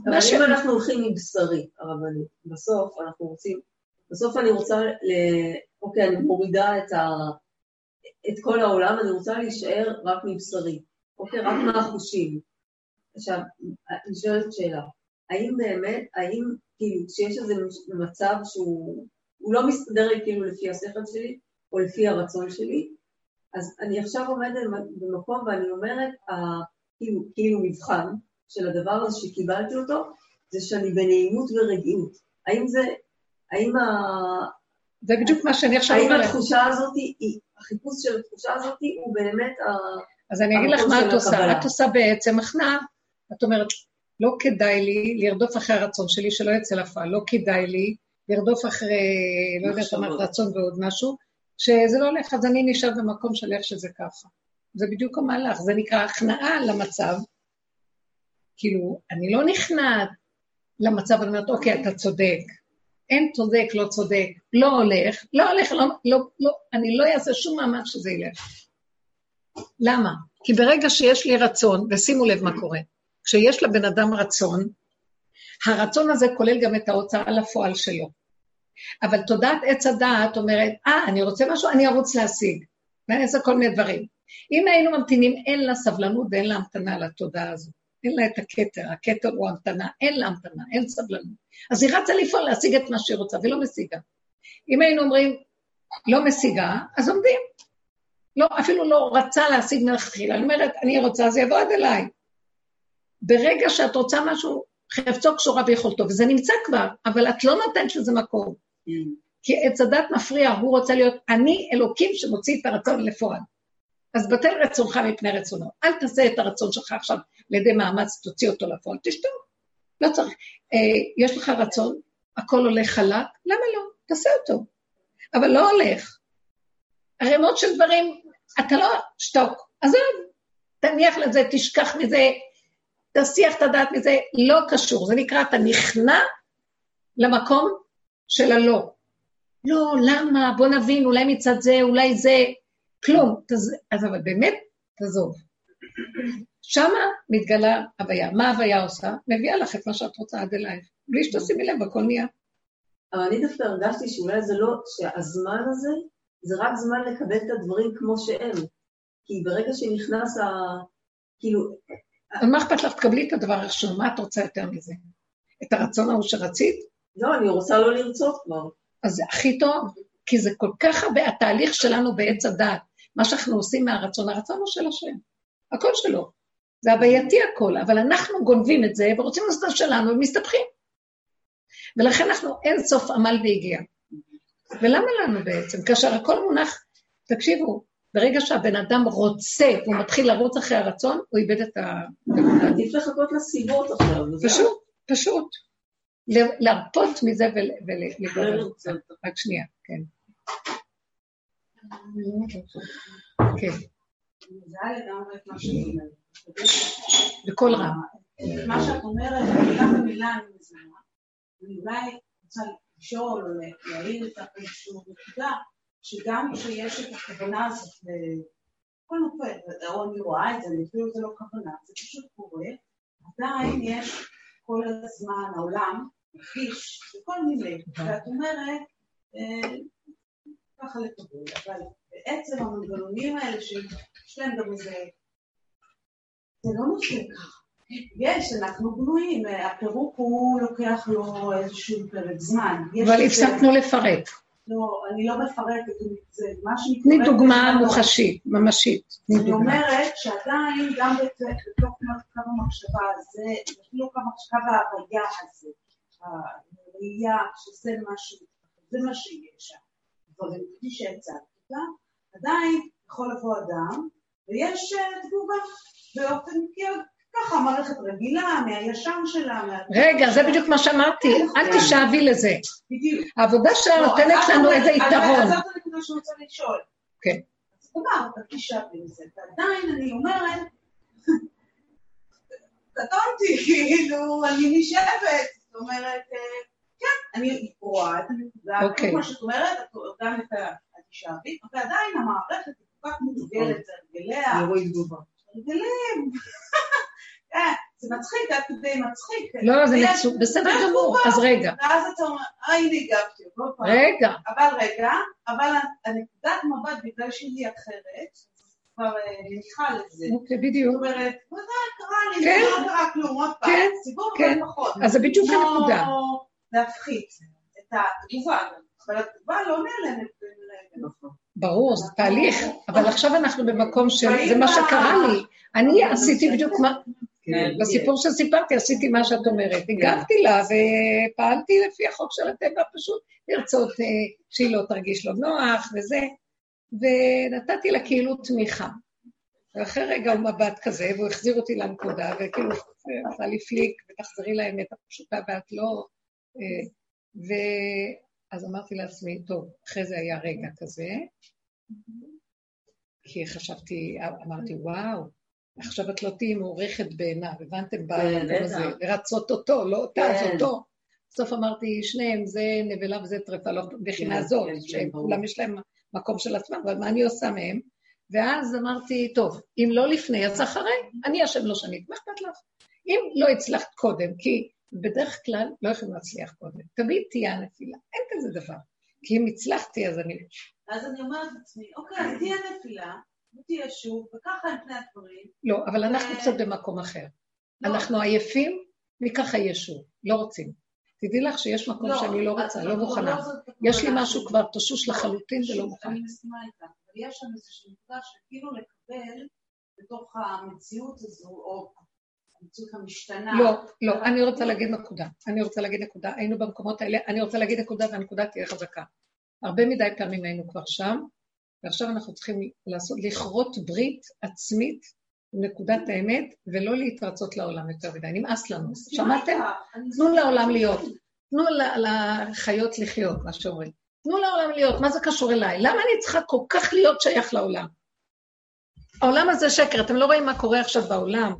C: אבל אם אנחנו הולכים מבשרי, הרבנית, בסוף אנחנו רוצים, בסוף אני רוצה, ל... אוקיי, אני מורידה את, ה... את כל העולם, אני רוצה להישאר רק מבשרי, אוקיי, רק מהחושים. עכשיו, אני שואלת שאלה, האם באמת, האם, כאילו, כשיש איזה מצב שהוא לא מסתדר לי כאילו לפי השכל שלי, או לפי הרצון שלי, אז אני עכשיו עומדת במקום ואני אומרת, כאילו, כאילו מבחן של הדבר הזה שקיבלתי אותו, זה שאני בנעימות ורגיעות. האם זה, האם ה...
A: זה בדיוק מה שאני עכשיו
C: אומרת. האם התחושה הזאת, החיפוש של התחושה הזאת הוא באמת ה...
A: אז אני אגיד לך מה את עושה. את עושה בעצם הכנעה. את אומרת, לא כדאי לי לרדוף אחרי הרצון שלי שלא יצא לפועל, לא כדאי לי לרדוף אחרי, לא יודעת, רצון ועוד משהו, שזה לא הולך, אז אני נשאר במקום של איך שזה ככה. זה בדיוק המהלך, זה נקרא הכנעה למצב. כאילו, אני לא נכנעת למצב, אני אומרת, אוקיי, אתה צודק. אין צודק, לא צודק, לא הולך, לא הולך, לא, לא, לא, אני לא אעשה שום מאמץ שזה ילך. למה? כי ברגע שיש לי רצון, ושימו לב מה קורה, כשיש לבן אדם רצון, הרצון הזה כולל גם את ההוצאה לפועל שלו. אבל תודעת עץ הדעת אומרת, אה, אני רוצה משהו, אני ארוץ להשיג. ואני אעשה כל מיני דברים. אם היינו ממתינים, אין לה סבלנות ואין לה המתנה לתודעה הזאת. אין לה את הכתר, הכתר הוא המתנה, אין לה המתנה, אין סבלנות. אז היא רצה לפעול להשיג את מה שהיא רוצה, ולא משיגה. אם היינו אומרים, לא משיגה, אז עומדים. לא, אפילו לא רצה להשיג מלכתחילה. אני אומרת, אני רוצה, זה יבוא עד אליי. ברגע שאת רוצה משהו, חפצו קשורה ביכולתו, וזה נמצא כבר, אבל את לא נותנת לזה מקום. Mm. כי עץ הדת מפריע, הוא רוצה להיות אני אלוקים שמוציא את הרצון לפועל. אז בטל רצונך מפני רצונו. אל תעשה את הרצון שלך עכשיו על ידי מאמץ, תוציא אותו לפועל, תשתוק. לא צריך. אה, יש לך רצון, הכל הולך חלק, למה לא? תעשה אותו. אבל לא הולך. ערימות של דברים, אתה לא, שתוק, עזוב, תניח לזה, תשכח מזה, תסיח את הדעת מזה, לא קשור. זה נקרא, אתה נכנע למקום של הלא. לא, למה? בוא נבין, אולי מצד זה, אולי זה, כלום. תז... אז אבל באמת, תעזוב. שמה מתגלה הוויה. מה הוויה עושה? מביאה לך את מה שאת רוצה עד אלייך. בלי שתשימי לב, הכל נהיה.
C: אבל אני דווקא הרגשתי שאולי זה לא, שהזמן הזה, זה רק זמן לקבל את הדברים כמו שהם. כי ברגע שנכנס ה... כאילו...
A: אז מה אכפת לך? תקבלי את הדבר איכשהו, מה את רוצה יותר מזה? את הרצון ההוא שרצית?
C: לא, אני רוצה לא לרצות כבר.
A: אז זה הכי טוב, כי זה כל כך הרבה, התהליך שלנו בעץ הדעת, מה שאנחנו עושים מהרצון, הרצון הוא של השם, הכל שלו. זה הווייתי הכל, אבל אנחנו גונבים את זה ורוצים לעשות את שלנו ומסתבכים. ולכן אנחנו אין סוף עמל והגיע. ולמה לנו בעצם? כאשר הכל מונח, תקשיבו, ברגע שהבן אדם רוצה, והוא מתחיל לרוץ אחרי הרצון, הוא איבד את ה...
C: עדיף לחכות לסיבות עכשיו.
A: פשוט, פשוט. להרפות מזה ולגרום. רק שנייה, כן. כן. בקול רם.
D: מה שאת אומרת, מילה במילה אני מזמנה. אני אולי רוצה לשאול או להעיר את איזושהי נקודה, שגם כשיש את הכוונה הזאת לכל נופל, או אני רואה את זה, אני אפילו זה לא כוונה, זה פשוט קורה, עדיין יש כל הזמן, העולם מרגיש בכל מיני, ואת אומרת, אה, ככה לקבל, אבל בעצם המנגנונים האלה שיש להם גם איזה, זה לא נושא ככה. יש, אנחנו בנויים, הפירוק הוא לוקח לו איזשהו פרק זמן.
A: אבל הפסקנו לפרק.
D: לא, אני לא מפרקת, זה מה
A: שמתפרק... תני דוגמה מוחשית, ממשית.
D: אני אומרת שעדיין, גם בתוך קו המחשבה הזה, אפילו קו המחשבה וההוויה הזה, הראייה שזה מה זה מה שיש שם, דברים כפי שהצגת אותם, עדיין יכול לבוא אדם, ויש אה, תגובה באופן ככה, מערכת רגילה, מהישן שלה.
A: רגע, זה בדיוק מה שאמרתי, אל תשאבי לזה. בדיוק. העבודה שלה לא, נותנת לנו איזה יתרון.
D: זאת הנקודה שאני רוצה לשאול.
A: כן.
D: אז תאמר, אתה תשאבי לזה, ועדיין אני אומרת, קטונתי, כאילו, אני נשאבת, זאת אומרת, אה, כן, אני רואה את הנקודה, אוקיי. כמו שאת אומרת, גם את התשאבי, ועדיין המערכת היא כל כך מוגבלת, זה הרגליה.
C: אירועי תגובה.
D: הרגלים. כן, זה מצחיק, עד כדי מצחיק.
A: לא, זה מצחיק, בסדר גמור, אז רגע.
D: ואז אתה אומר, אה, הנה הגבתי,
A: רגע.
D: אבל רגע, אבל הנקודת מבט, בגלל שהיא אחרת, כבר אה, מניחה לזה.
A: אוקיי, בדיוק.
D: זאת אומרת, מה קרה לי, כן. לא קרה כלום, עוד פעם,
A: כן,
D: סיפור
A: כן. פחות. אז זה בדיוק הנקודה.
D: להפחית את התגובה, אבל התגובה לא נעלמת.
A: ברור, זה תהליך, אבל עכשיו אנחנו במקום של, זה מה שקרה לי. אני עשיתי בדיוק מה, כן, בסיפור שסיפרתי עשיתי מה שאת אומרת. כן. הגבתי לה ופעלתי לפי החוק של הטבע, פשוט לרצות אה, שהיא לא תרגיש לא נוח וזה, ונתתי לה כאילו תמיכה. ואחרי רגע הוא מבט כזה, והוא החזיר אותי לנקודה, וכאילו עשה לי פליק, ותחזרי לאמת הפשוטה ואת לא... אה, ואז אמרתי לעצמי, טוב, אחרי זה היה רגע כזה, כי חשבתי, אמרתי, וואו, עכשיו את לא תהיי מעורכת בעיניו, הבנתם? כן, במקום הזה, לרצות אותו, לא אותה, אז כן. אותו. בסוף אמרתי, שניהם, זה נבלה וזה טרפה, לא מבחינה כן, זאת, שכולם יש להם מקום של עצמם, אבל מה אני עושה מהם? ואז אמרתי, טוב, אם לא לפני, אז אחרי, אני אשם לא שנית, מה אכפת לך? אם לא הצלחת קודם, כי בדרך כלל לא יכולים להצליח קודם, תמיד תהיה הנפילה, אין כזה דבר. כי אם הצלחתי, אז אני...
D: אז אני אומרת לעצמי, אוקיי, אז תהיה נפילה, ותהיה שוב, וככה הם פני הדברים.
A: לא, אבל אנחנו קצת במקום אחר. לא. אנחנו עייפים, מככה יהיה שוב, לא רוצים. תדעי לך שיש מקום לא, שאני לא רוצה, לא מוכנה. יש לי משהו כבר תשוש לחלוטין ולא מוכן.
D: אני מסכימה איתך, אבל יש שם איזושהי נקודה שכאילו לקבל בתוך המציאות הזו, או המציאות המשתנה.
A: לא, לא, אני רוצה להגיד נקודה. אני רוצה להגיד נקודה. היינו במקומות האלה, אני רוצה להגיד נקודה והנקודה תהיה חזקה. הרבה מדי פעמים היינו כבר שם, ועכשיו אנחנו צריכים לעשות, לכרות ברית עצמית נקודת האמת, ולא להתרצות לעולם יותר מדי. נמאס לנו. שמעתם? תנו לעולם להיות. תנו לחיות לחיות, מה שאומרים. תנו לעולם להיות, מה זה קשור אליי? למה אני צריכה כל כך להיות שייך לעולם? העולם הזה שקר, אתם לא רואים מה קורה עכשיו בעולם?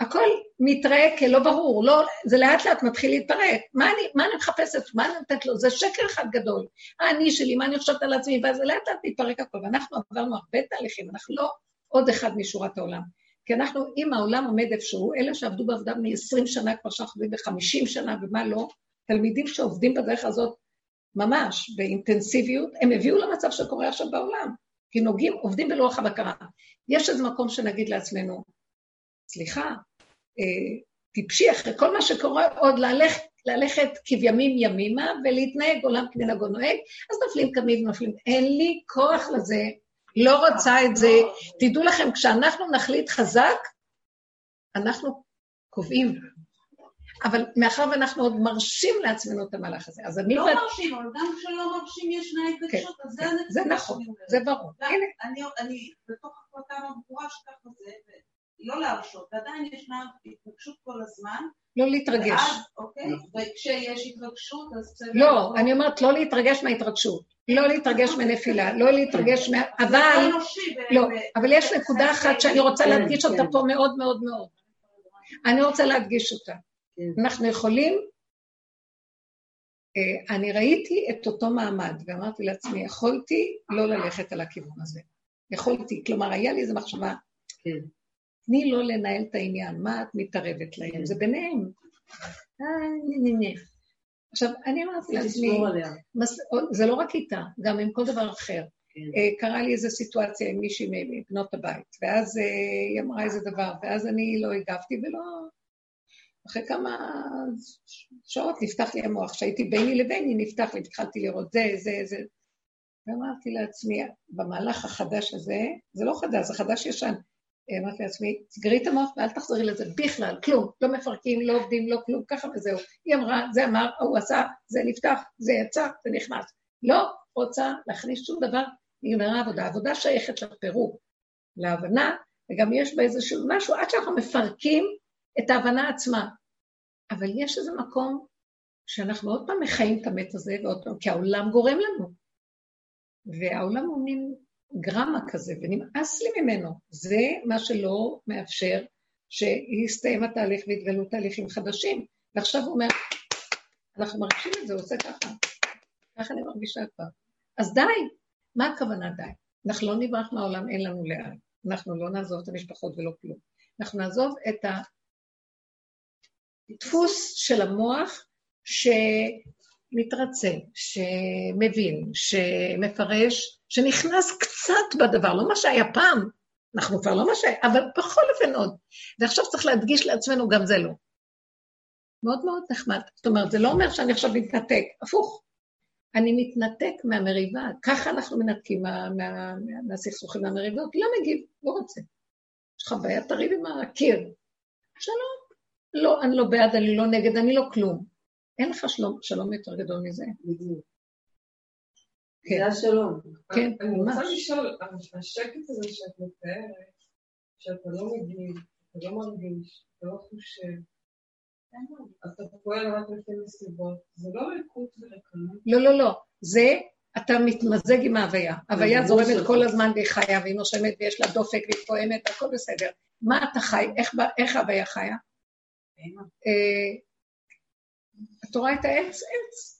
A: הכל מתראה כלא ברור, לא, זה לאט לאט מתחיל להתפרק. מה אני, מה אני מחפשת? מה אני נותנת לו? זה שקר אחד גדול. האני שלי, מה אני חושבת על עצמי? ואז לאט לאט מתפרק הכל. ואנחנו עברנו הרבה תהליכים, אנחנו לא עוד אחד משורת העולם. כי אנחנו, אם העולם עומד איפשהו, אלה שעבדו בעבודה מ-20 שנה, כבר שאנחנו עובדים ב-50 שנה ומה לא, תלמידים שעובדים בדרך הזאת ממש באינטנסיביות, הם הביאו למצב שקורה עכשיו בעולם. כי נוגעים, עובדים בלוח הבקרה. יש איזה מקום שנגיד לעצמנו, סליחה, טיפשי אחרי כל מה שקורה, עוד ללכת, ללכת כבימים ימימה ולהתנהג עולם כמנהגו נוהג, אז נופלים קמים ונופלים. אין לי כוח לזה, לא רוצה את זה. תדעו לכם, כשאנחנו נחליט חזק, אנחנו קובעים. אבל מאחר ואנחנו עוד מרשים לעצמנו את המהלך הזה, אז אני...
D: לא ואת... מרשים, אבל גם כשלא מרשים ישנה התרגשות, כן, אז זה הנקודה.
A: זה נכון, זה ברור.
D: אני, אני בתוך החלטה מאוד שככה זה, לא להרשות, ועדיין ישנה התרגשות כל הזמן.
A: לא להתרגש. ואז,
D: אוקיי, וכשיש התרגשות, אז בסדר.
A: לא, אני אומרת לא להתרגש מההתרגשות. לא להתרגש מנפילה, לא להתרגש מה... אבל... לא, אבל יש נקודה אחת שאני רוצה כן, להדגיש אותה כן. פה מאוד מאוד מאוד. אני רוצה להדגיש אותה. כן. אנחנו יכולים... אה, אני ראיתי את אותו מעמד, ואמרתי לעצמי, יכולתי לא ללכת על הכיוון הזה. יכולתי, כלומר, היה לי איזו מחשבה, תני לא לנהל את העניין, מה את מתערבת להם? זה ביניהם. אה, עכשיו, אני אמרתי לעצמי, זה לא רק איתה, גם עם כל דבר אחר. כן. אה, קרה לי איזו סיטואציה עם מישהי מבנות הבית, ואז אה, היא אמרה איזה דבר, ואז אני לא הגבתי ולא... אחרי כמה שעות נפתח לי המוח, כשהייתי ביני לביני נפתח לי, התחלתי לראות זה, זה, זה. ואמרתי לעצמי, במהלך החדש הזה, זה לא חדש, זה חדש ישן, אמרתי לעצמי, סגרי את המוח ואל תחזרי לזה בכלל, כלום, לא מפרקים, לא עובדים, לא כלום, ככה וזהו. היא אמרה, זה אמר, הוא עשה, זה נפתח, זה יצא, זה נכנס. לא רוצה להכניס שום דבר, נגמרה עבודה. עבודה שייכת לפירוק, להבנה, וגם יש בה איזשהו משהו, עד שאנחנו מפרקים את ההבנה עצמה. אבל יש איזה מקום שאנחנו עוד פעם מחיים את המת הזה, ועוד פעם, כי העולם גורם לנו. והעולם הוא מין גרמה כזה, ונמאס לי ממנו. זה מה שלא מאפשר שיסתיים התהליך ויתגלו תהליכים חדשים. ועכשיו הוא אומר, אנחנו מרגישים את זה, הוא עושה ככה. ככה אני מרגישה כבר. אז די. מה הכוונה די? אנחנו לא נברח מהעולם, אין לנו לאן. אנחנו לא נעזוב את המשפחות ולא כלום. אנחנו נעזוב את הדפוס של המוח שמתרצה, שמבין, שמפרש, שנכנס קצת בדבר, לא מה שהיה פעם, אנחנו כבר לא מה שהיה, אבל בכל אופן עוד. ועכשיו צריך להדגיש לעצמנו, גם זה לא. מאוד מאוד נחמד. זאת אומרת, זה לא אומר שאני עכשיו מתנתק, הפוך. אני מתנתק מהמריבה, ככה אנחנו מנתקים מה, מה, מה, מהסכסוכים מהמריבות, לא מגיב, לא רוצה. יש לך בעיה, תריב עם הקיר. שלום. לא, אני לא בעד, אני לא נגד, אני לא כלום. אין לך שלום, שלום יותר גדול מזה. בדיוק.
C: כן. זה השלום.
A: כן.
E: אני רוצה לשאול, השקט הזה שאת מתארת, שאתה לא מגיב, אתה לא מרגיש, אתה לא חושב, אתה פועל רק לפי נסיבות, זה לא ריקות ורקנות?
A: לא, לא, לא. זה אתה מתמזג עם ההוויה. ההוויה זורמת כל הזמן והיא חיה, והיא נושמת ויש לה דופק והיא פועמת, הכל בסדר. מה אתה חי? איך ההוויה חיה? אה, את רואה את העץ? עץ.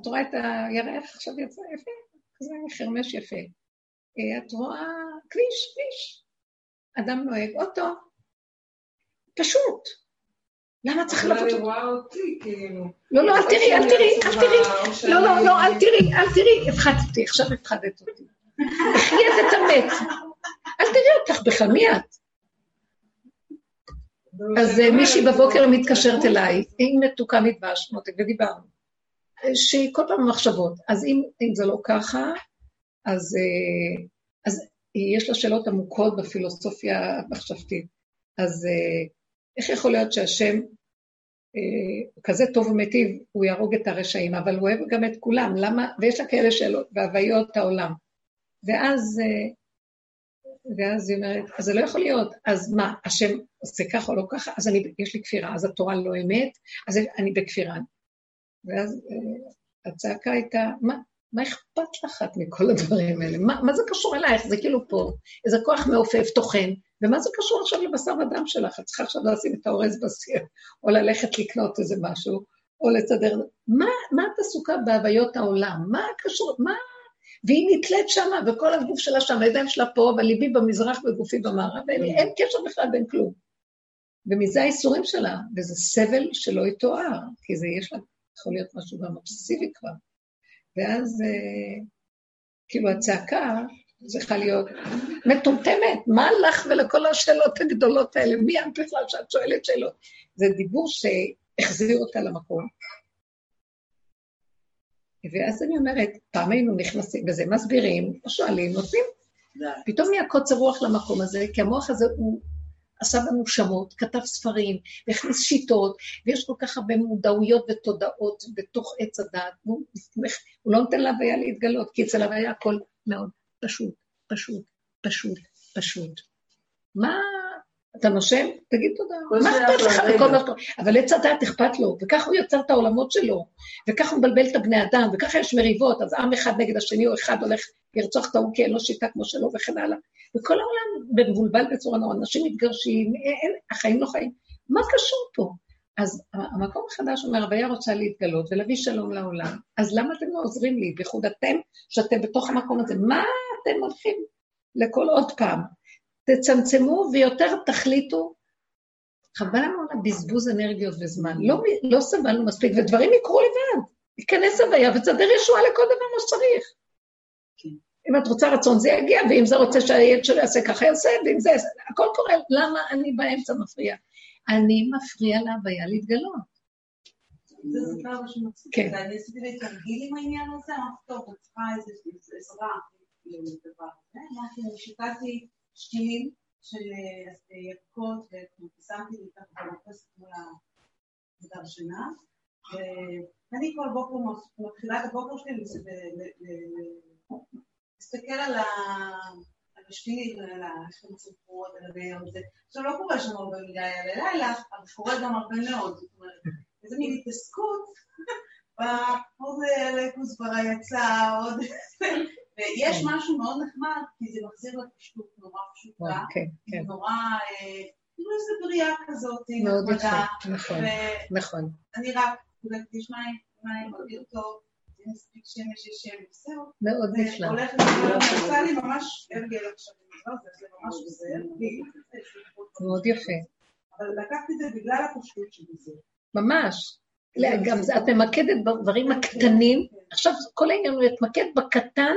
A: את רואה את הירח עכשיו יצא יפה, כזה חרמש יפה. אה, את רואה כביש, כביש. אדם נוהג אוטו. פשוט. למה צריך לבוא...
E: אבל אני רואה אותי, כאילו.
A: לא, לא, אל תראי, אל תראי, אל תראי. לא, לא, לא, אל תראי, אל תראי. הפחדתי, עכשיו הפחדת אותי. תחי את המת. אל תראי אותך בכלל, מי את? אז אה, מישהי בבוקר מתקשרת אליי, היא מתוקה מדבש, מותק, ודיברנו. שהיא כל פעם במחשבות. אז אם, אם זה לא ככה, אז, אה, אז יש לה שאלות עמוקות בפילוסופיה המחשבתית. אז אה, איך יכול להיות שהשם הוא כזה טוב ומיטיב, הוא יהרוג את הרשעים, אבל הוא אוהב גם את כולם, למה? ויש לה כאלה שאלות, והוויות העולם. ואז ואז היא אומרת, אז זה לא יכול להיות, אז מה, השם עושה ככה או לא ככה, אז אני, יש לי כפירה, אז התורה לא אמת, אז אני בכפירה. ואז אה, הצעקה הייתה, מה, מה אכפת לך את מכל הדברים האלה? מה, מה זה קשור אלייך? זה כאילו פה, איזה כוח מעופף טוחן, ומה זה קשור עכשיו לבשר ודם שלך? את צריכה עכשיו לשים את האורז בסיר, או ללכת לקנות איזה משהו, או לסדר... מה, מה את עסוקה בהוויות העולם? מה קשור, מה והיא נתלית שמה, וכל הגוף שלה שם, הידיים שלה פה, וליבי במזרח וגופי במערב, ואין קשר בכלל בין כלום. ומזה האיסורים שלה, וזה סבל שלא יתואר, כי זה יש לה, יכול להיות משהו גם אובססיבי כבר. ואז אה, כאילו הצעקה צריכה להיות מטומטמת, מה לך ולכל השאלות הגדולות האלה? מי את בכלל שאת שואלת שאלות? זה דיבור שהחזיר אותה למקום, ואז אני אומרת, פעם היינו נכנסים וזה, מסבירים, שואלים, נותנים. פתאום נהיה קוצר רוח למקום הזה, כי המוח הזה הוא עשה לנו שמות, כתב ספרים, והכניס שיטות, ויש כל כך הרבה מודעויות ותודעות בתוך עץ הדעת, הוא, הוא לא נותן להוויה להתגלות, כי אצל הוויה הכל מאוד פשוט, פשוט, פשוט, פשוט. מה אתה נושם? תגיד תודה. מה אכפת לך מכל מה שקורה? אבל עץ הדת אכפת לו, וככה הוא יוצר את העולמות שלו, וככה הוא מבלבל את הבני אדם, וככה יש מריבות, אז עם אחד נגד השני, או אחד הולך לרצוח את ההוא כי אין לו שיטה כמו שלו, וכן הלאה. וכל העולם מבולבל בצורה נורא, אנשים מתגרשים, אין, החיים לא חיים. מה קשור פה? אז המקום החדש אומר, הוויה רוצה להתגלות ולהביא שלום לעולם, אז למה אתם לא עוזרים לי, בייחוד אתם, שאתם בתוך המקום הזה? מה אתם הולכים לכל עוד פעם? תצמצמו ויותר תחליטו. חבל לנו על הבזבוז אנרגיות וזמן. לא, לא סבלנו מספיק, ודברים יקרו לבד. ייכנס הוויה ותסדר ישועה לכל דבר מה שצריך. אם את רוצה רצון זה יגיע, ואם זה רוצה שהילד שלו יעשה ככה יעשה, ואם זה הכל קורה, למה אני באמצע מפריע? אני מפריע להוויה להתגלות.
D: כן. אני עשיתי לי תרגיל עם העניין הזה, אמרתי, טוב, את צריכה איזה עזרה לדבר הזה, אמרתי, שיטתי שתילים של אה, ירקות, ושמתי לי ככה במרפסת מול שינה, ואני כל בוקר מתחילה את הבוקר שלי להסתכל על השתילים, על הספרות, על הבעיה הזה. עכשיו לא קורה שם הרבה מדי על הלילה, אבל קורה גם הרבה מאוד, זאת אומרת, איזה מין התעסקות, עוד כוסברה יצא, עוד... ויש כן. משהו מאוד נחמד, כי זה מחזיר לפשטות נורא פשוטה, כן, כן. נורא, אה, כאילו איזה בריאה כזאת,
A: מאוד יפה, נכון, נכון.
D: אני רק, מים, מים, אוויר טוב, מספיק שמש, יש שמש, זהו.
A: מאוד נפלא.
D: לי ממש הרגל עכשיו, זה ממש עוזר
A: מאוד יפה.
D: אבל לקחתי את זה בגלל הפשטות של זה.
A: ממש. גם את ממקדת בדברים הקטנים, עכשיו כל העניין הוא להתמקד בקטן,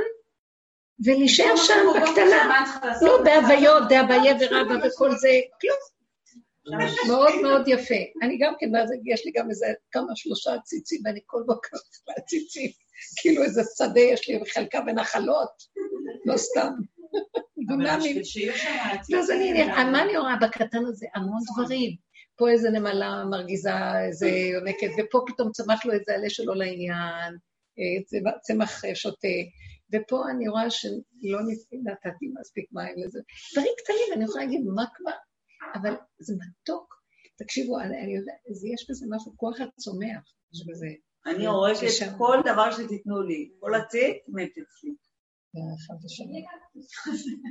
A: ולהישאר שם בקטנה. לא, בהוויות, דאביה ורבא וכל זה, כלום. מאוד מאוד יפה. אני גם כן, יש לי גם איזה כמה שלושה ציצים, ואני כל בוקר צריכה ציצים. כאילו איזה שדה יש לי בחלקה בנחלות, לא סתם. דונמים. אז אני, מה אני רואה בקטן הזה? המון דברים. פה איזה נמלה מרגיזה, איזה יונקת, ופה פתאום צמח לו איזה עלה שלו לעניין, אה, צמח שותה. ופה אני רואה שלא נתתי מספיק מים לזה. דברים קטנים, אני יכולה להגיד, מה כבר? אבל זה מתוק. תקשיבו, אני, יודעת, יש בזה משהו, כוח הצומח, יש בזה
B: אני הורגת כל דבר שתיתנו לי. כל הציץ מת אצלי.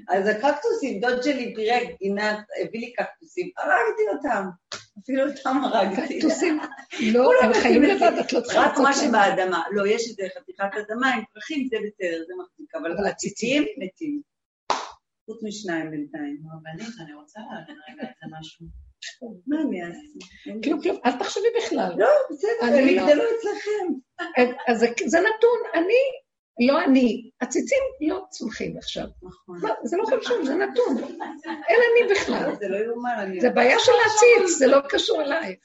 B: אז הקקטוסים, דוד שלי פירק, גינת, הביא לי קקטוסים, הרגתי אותם. אפילו אותם הרגתי.
A: קקטוסים, לא, הם חיים לבד, את לא צריכה
B: רק מה שבאדמה. לא, יש איזה חתיכת אדמה עם פרחים, זה בסדר, זה מחזיק, אבל הציצים מתים. חוץ משניים בינתיים.
D: רבנית, אני רוצה להבין רגע את משהו.
B: מה אני אעשה?
A: כלום, כלום, אל תחשבי בכלל.
B: לא, בסדר, הם לא- יגדלו אצלכם.
A: אז זה נתון, אני, לא אני, הציצים לא צומחים עכשיו. נכון. זה לא חשוב, זה נתון. אין אני בכלל.
B: זה לא יאומן.
A: זה בעיה של הציץ, זה לא קשור אליי.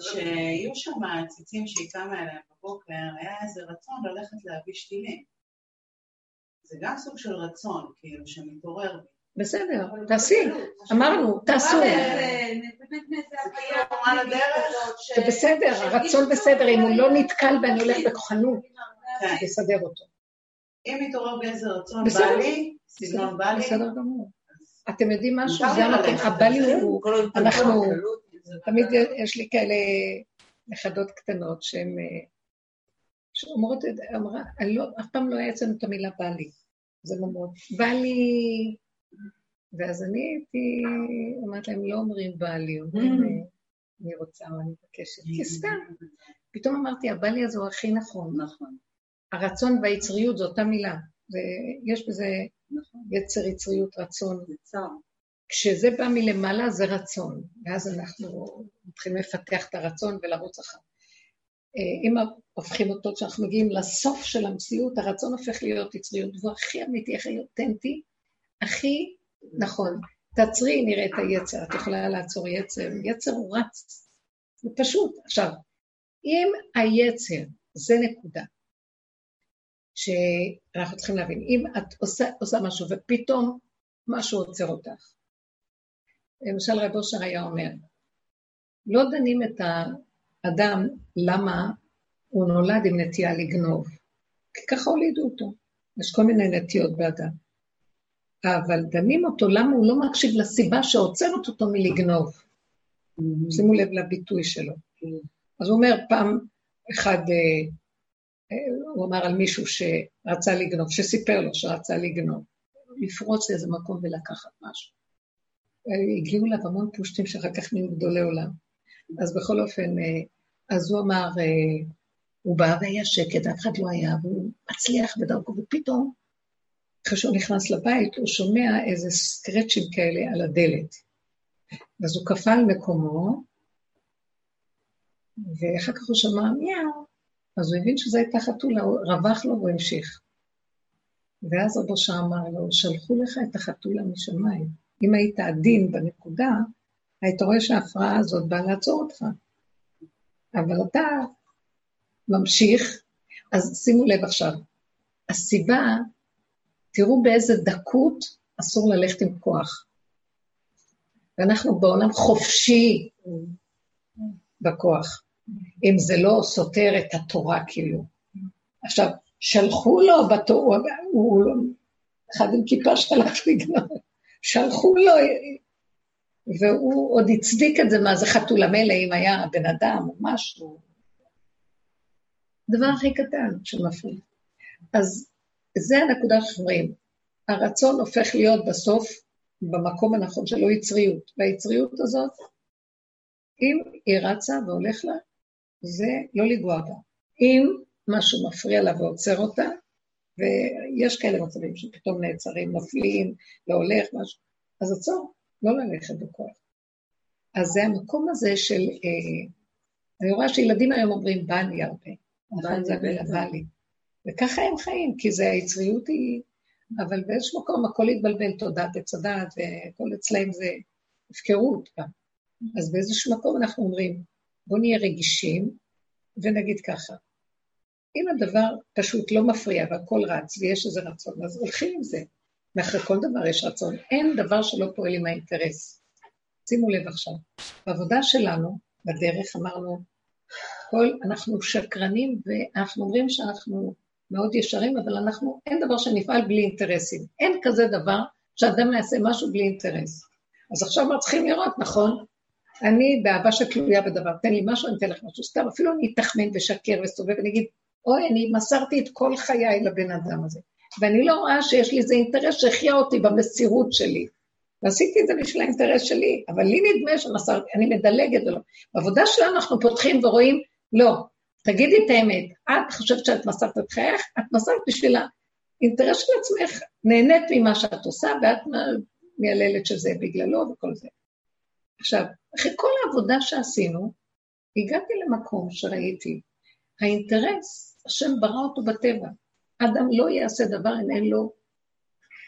D: שיהיו שם הציצים שהיא קמה אליהם בבוקר, היה איזה רצון ללכת להביא שתילים. זה גם סוג של רצון, כאילו, שמתעורר בי.
A: בסדר, תעשי, אמרנו, תעשו. זה בסדר, הרצון בסדר, אם הוא לא נתקל ואני הולך בכוחנות, לסדר אותו.
D: אם מתעורר באיזה רצון, בא לי, סגנון בא לי.
A: בסדר גמור. אתם יודעים משהו? זה הבא לי הוא, אנחנו, תמיד יש לי כאלה נכדות קטנות שהן, שאומרות, אמרה, לא, אף פעם לא היה אצלנו את המילה בא לי. זה לא מאוד, בא לי ואז אני הייתי אומרת להם, לא אומרים בעלי, אומרים, mm. אני רוצה או אני מבקשת, כי סתם. פתאום אמרתי, הבעלי הזה הוא הכי נכון. נכון. הרצון והיצריות זו אותה מילה. ויש בזה נכון. יצר, יצריות, רצון. כשזה בא מלמעלה זה רצון, ואז אנחנו מתחילים לפתח את הרצון ולרוץ אחר. אה, אם הופכים אותו, כשאנחנו מגיעים לסוף של המציאות, הרצון הופך להיות יצריות, והוא הכי אמיתי, הכי אותנטי, הכי נכון. תעצרי, נראה את היצר, את יכולה לעצור יצר. יצר הוא רץ. זה פשוט. עכשיו, אם היצר, זה נקודה, שאנחנו צריכים להבין, אם את עושה, עושה משהו ופתאום משהו עוצר אותך, למשל רב אושר היה אומר, לא דנים את האדם למה הוא נולד עם נטייה לגנוב, כי ככה הולידו אותו. יש כל מיני נטיות באדם. אבל דנים אותו, למה הוא לא מקשיב לסיבה שעוצרת אותו מלגנוב. Mm-hmm. שימו לב לביטוי שלו. Mm-hmm. אז הוא אומר, פעם אחד, אה, אה, הוא אמר על מישהו שרצה לגנוב, שסיפר לו שרצה לגנוב, לפרוץ לאיזה מקום ולקחת משהו. אה, הגיעו אליו המון פושטים שאחר כך נהיו גדולי עולם. אז בכל אופן, אז הוא אמר, הוא בא והיה שקט, אף אחד לא היה, והוא מצליח בדרכו, ופתאום אחרי שהוא נכנס לבית, הוא שומע איזה סקרצ'ים כאלה על הדלת. אז הוא קפא על מקומו, ואחר כך הוא שמע מיהו, אז הוא הבין שזו הייתה חתולה, הוא רווח לו והוא המשיך. ואז רבו אמר לו, שלחו לך את החתולה משמיים. אם היית עדין בנקודה, היית רואה שההפרעה הזאת באה לעצור אותך. אבל אתה ממשיך, אז שימו לב עכשיו, הסיבה תראו באיזה דקות אסור ללכת עם כוח. ואנחנו בעולם חופשי בכוח, אם זה לא סותר את התורה כאילו. עכשיו, שלחו לו בתורה, הוא אחד עם כיפה שלח לגנוב, שלחו לו, והוא עוד הצדיק את זה, מה זה חתול המלא, אם היה בן אדם או משהו. דבר הכי קטן שמפריע. אז זה הנקודה שאומרים, הרצון הופך להיות בסוף במקום הנכון שלו יצריות, והיצריות הזאת, אם היא רצה והולך לה, זה לא לגוע בה. אם משהו מפריע לה ועוצר אותה, ויש כאלה מצבים שפתאום נעצרים, נופלים, לא הולך, משהו, אז עצור, לא ללכת בכוח. אז זה המקום הזה של, אה, אני רואה שילדים היום אומרים, בא לי הרבה. נכון, זה בא לי. וככה הם חיים, כי זה היצריות היא... אבל באיזשהו מקום הכל התבלבל, תודעת עץ הדעת, והכל אצלהם זה הפקרות גם. אז באיזשהו מקום אנחנו אומרים, בואו נהיה רגישים, ונגיד ככה, אם הדבר פשוט לא מפריע והכל רץ ויש איזה רצון, אז הולכים עם זה. מאחורי כל דבר יש רצון. אין דבר שלא פועל עם האינטרס. שימו לב עכשיו, בעבודה שלנו, בדרך, אמרנו, כל, אנחנו שקרנים ואנחנו אומרים שאנחנו מאוד ישרים, אבל אנחנו, אין דבר שנפעל בלי אינטרסים. אין כזה דבר שאדם יעשה משהו בלי אינטרס. אז עכשיו אנחנו צריכים לראות, נכון? אני באהבה שתלויה בדבר, תן לי משהו, אני אתן לך משהו סתם, אפילו אני אתחמן ושקר וסובב ואני אגיד, אוי, אני מסרתי את כל חיי לבן אדם הזה, ואני לא רואה שיש לי איזה אינטרס שהחיה אותי במסירות שלי. ועשיתי את זה בשביל האינטרס שלי, אבל לי נדמה שמסרתי, אני מדלגת ולא. בעבודה שלנו אנחנו פותחים ורואים, לא, תגידי את האמת, את חושבת שאת מסרת את חייך, את מסרת בשביל האינטרס של עצמך, נהנית ממה שאת עושה, ואת מייללת שזה בגללו וכל זה. עכשיו, אחרי כל העבודה שעשינו, הגעתי למקום שראיתי, האינטרס, השם ברא אותו בטבע. אדם לא יעשה דבר אם אין לו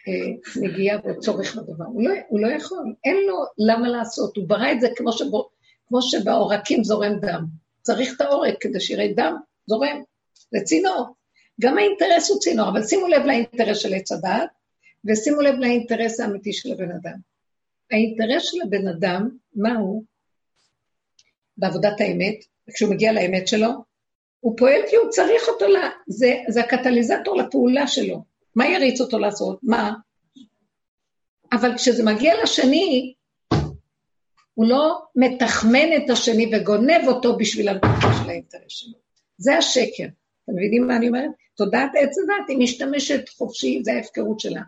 A: אה, נגיעה או צורך בדבר. הוא לא, הוא לא יכול, אין לו למה לעשות. הוא ברא את זה כמו, שבו, כמו שבעורקים זורם דם. צריך את העורק כדי שיראה דם זורם. זה צינור. גם האינטרס הוא צינור, אבל שימו לב לאינטרס של עץ הדעת, ושימו לב לאינטרס האמיתי של הבן אדם. האינטרס של הבן אדם, מה הוא? בעבודת האמת, כשהוא מגיע לאמת שלו, הוא פועל כי הוא צריך אותו, לה, זה, זה הקטליזטור לפעולה שלו. מה יריץ אותו לעשות? מה? אבל כשזה מגיע לשני, הוא לא מתחמן את השני וגונב אותו בשביל הנקודה של האינטרס שלו. זה השקר. אתם מבינים מה אני אומרת? תודעת עץ הדת, היא משתמשת חופשי, זה ההפקרות שלה.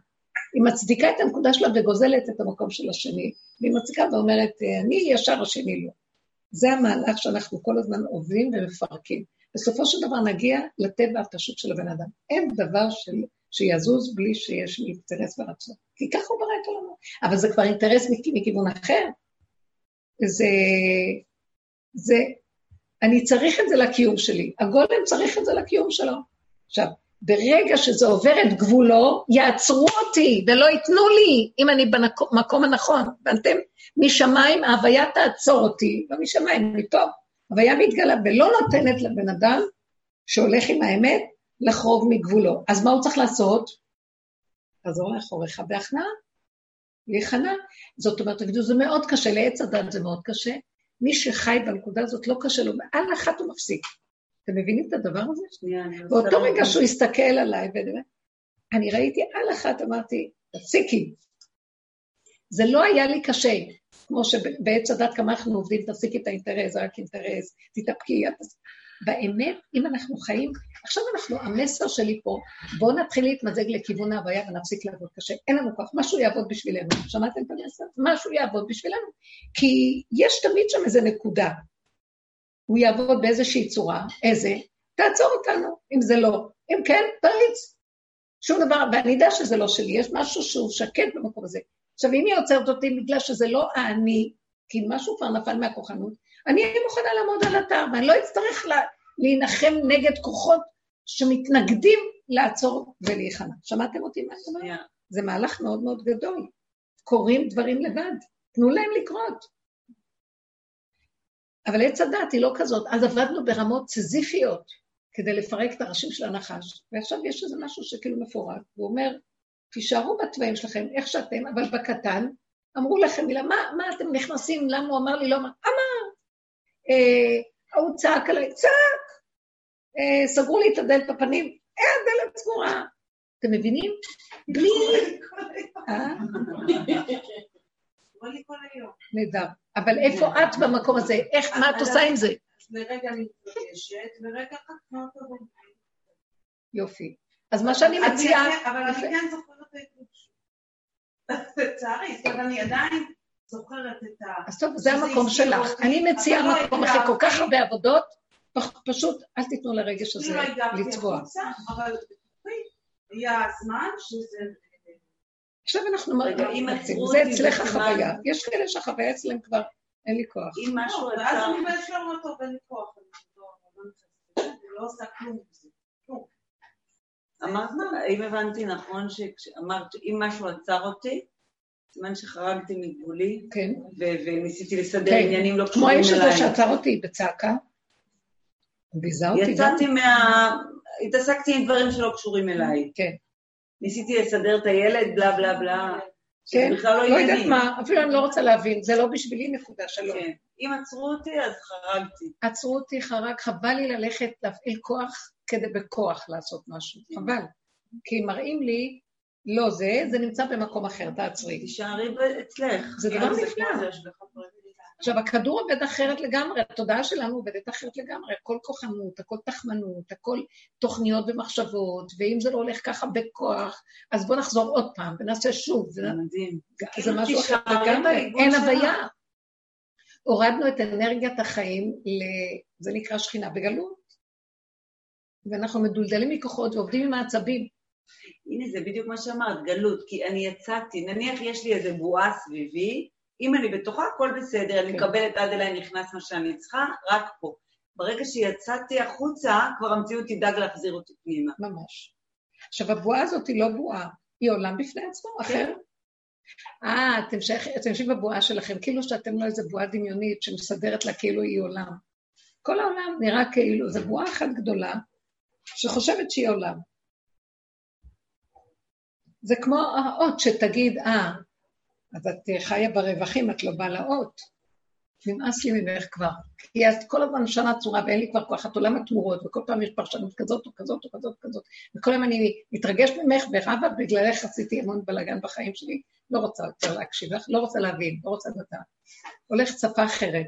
A: היא מצדיקה את הנקודה שלה וגוזלת את המקום של השני, והיא מצדיקה ואומרת, אני ישר, השני לא. זה המהלך שאנחנו כל הזמן עובדים ומפרקים. בסופו של דבר נגיע לטבע הפשוט של הבן אדם. אין דבר של, שיזוז בלי שיש לי אינטרס ורצון. כי ככה הוא ברא את עולמו. אבל זה כבר אינטרס מכיוון אחר. זה, זה, אני צריך את זה לקיום שלי. הגולם צריך את זה לקיום שלו. עכשיו, ברגע שזה עובר את גבולו, יעצרו אותי ולא ייתנו לי, אם אני במקום הנכון. ואתם, משמיים ההוויה תעצור אותי, לא משמיים, מפה. הוויה מתגלה ולא נותנת לבן אדם שהולך עם האמת לחרוג מגבולו. אז מה הוא צריך לעשות? חזור לאחוריך בהכנעה, להיכנע. זאת אומרת, תגידו, זה מאוד קשה, לעץ הדת זה מאוד קשה. מי שחי בנקודה הזאת לא קשה לו, על אחת הוא מפסיק. אתם מבינים את הדבר הזה? שנייה, באותו רגע שהוא הסתכל עליי, אני ראיתי על אחת, אמרתי, תפסיקי. זה לא היה לי קשה, כמו שבעץ הדת כמה אנחנו עובדים, תפסיקי את האינטרס, זה רק אינטרס, תתאפקי. באמת, אם אנחנו חיים, עכשיו אנחנו, המסר שלי פה, בואו נתחיל להתמזג לכיוון ההוויה ונפסיק לעבוד קשה. אין לנו כוח, משהו יעבוד בשבילנו. שמעתם את המסר? משהו יעבוד בשבילנו. כי יש תמיד שם איזה נקודה. הוא יעבוד באיזושהי צורה, איזה? תעצור אותנו, אם זה לא. אם כן, תריץ. שום דבר, ואני יודע שזה לא שלי, יש משהו שהוא שקט במקום הזה. עכשיו, אם היא עוצרת אותי בגלל שזה לא אני, כי משהו כבר נפל מהכוחנות, אני אהיה מוכנה לעמוד על אתר, ואני לא אצטרך לה, להנחם נגד כוחות שמתנגדים לעצור ולהיכנע. שמעתם אותי מה אני אומרת? זה מהלך מאוד מאוד גדול. קורים דברים לבד, תנו להם לקרות. אבל עץ הדת היא לא כזאת. אז עבדנו ברמות סזיפיות כדי לפרק את הראשים של הנחש, ועכשיו יש איזה משהו שכאילו מפורק, והוא אומר, תישארו בתוואים שלכם, איך שאתם, אבל בקטן, אמרו לכם מילה, מה, מה אתם נכנסים, למה הוא אמר לי, לא אמר, אמר, אה, ההוא צעק עליי, צעק, אה, סגרו לי את הדלת בפנים, אה, הדלת סגורה. אתם מבינים? בלי... אה? נהדר. אבל איפה את במקום הזה? איך, מה את עושה עם זה?
D: לרגע אני מתרגשת, ורגע אחת.
A: יופי. אז מה שאני מציעה...
D: אבל אני כן זוכרת את. לצערי, זאת אומרת, אני עדיין זוכרת את ה...
A: אז טוב, זה המקום שלך. אני מציעה לא מקום אחרי כל כך הרבה עבודות, פשוט אל תיתנו לרגש הזה לצבוע.
D: אבל היה זמן שזה...
A: עכשיו אנחנו מרגיעים זה אצלך החוויה. יש כאלה שהחוויה אצלם כבר, אין לי כוח.
D: אם משהו עצר... ואז אני באיזשהו אותו ואין לי כוח. אני לא עושה כלום
B: אמרת, אם הבנתי נכון, שאמרת, אם משהו עצר אותי, סימן שחרגתי מגבולי,
A: כן.
B: וניסיתי לסדר כן. עניינים לא
A: קשורים אליי. כמו האיש הזה שעצר אותי בצעקה, ביזה אותי
B: יצאתי מה... התעסקתי עם דברים שלא קשורים אליי.
A: כן.
B: ניסיתי לסדר את הילד, בלה בלה בלה.
A: כן, לא, לא יודעת מה, אפילו אני לא רוצה להבין, זה לא בשבילי נקודה שלום. כן,
B: אם עצרו אותי, אז חרגתי.
A: עצרו אותי, חרג, חבל לי ללכת להפעיל כוח כדי בכוח לעשות משהו, כן. חבל. כי מראים לי, לא זה, זה נמצא במקום אחר, תעצרי.
B: תישארי אצלך.
A: זה דבר נפלא. עכשיו, הכדור עובד אחרת לגמרי, התודעה שלנו עובדת אחרת לגמרי, הכל כוחנות, הכל תחמנות, הכל תוכניות ומחשבות, ואם זה לא הולך ככה בכוח, אז בואו נחזור עוד פעם ונעשה שוב.
B: זה מדהים.
A: זה משהו אחר לגמרי, אין הוויה. הורדנו את אנרגיית החיים, ל... זה נקרא שכינה בגלות. ואנחנו מדולדלים מכוחות ועובדים עם העצבים.
B: הנה, זה בדיוק מה שאמרת, גלות, כי אני יצאתי, נניח יש לי איזה בועה סביבי, אם אני בתוכה, הכל בסדר, אני כן. מקבלת עד אליי נכנס מה שאני צריכה, רק פה. ברגע שיצאתי החוצה, כבר המציאות תדאג להחזיר אותי פנימה.
A: ממש. עכשיו, הבועה הזאת היא לא בועה, היא עולם בפני עצמו, כן. אחר. אה, אתם, אתם יושבים בבועה שלכם, כאילו שאתם לא איזה בועה דמיונית שמסדרת לה כאילו היא עולם. כל העולם נראה כאילו, זו בועה אחת גדולה, שחושבת שהיא עולם. זה כמו האות שתגיד, אה, אז את חיה ברווחים, את לא באה לאות. נמאס לי ממך כבר. כי את כל הזמן משנה צורה ואין לי כבר כוח, את עולם התמורות, וכל פעם יש פרשנות כזאת או כזאת או כזאת או כזאת. וכל הזמן אני מתרגש ממך ורבה, בגללך עשיתי המון בלאגן בחיים שלי. לא רוצה יותר להקשיב לך, לא רוצה להבין, לא רוצה לדעת. הולך שפה אחרת.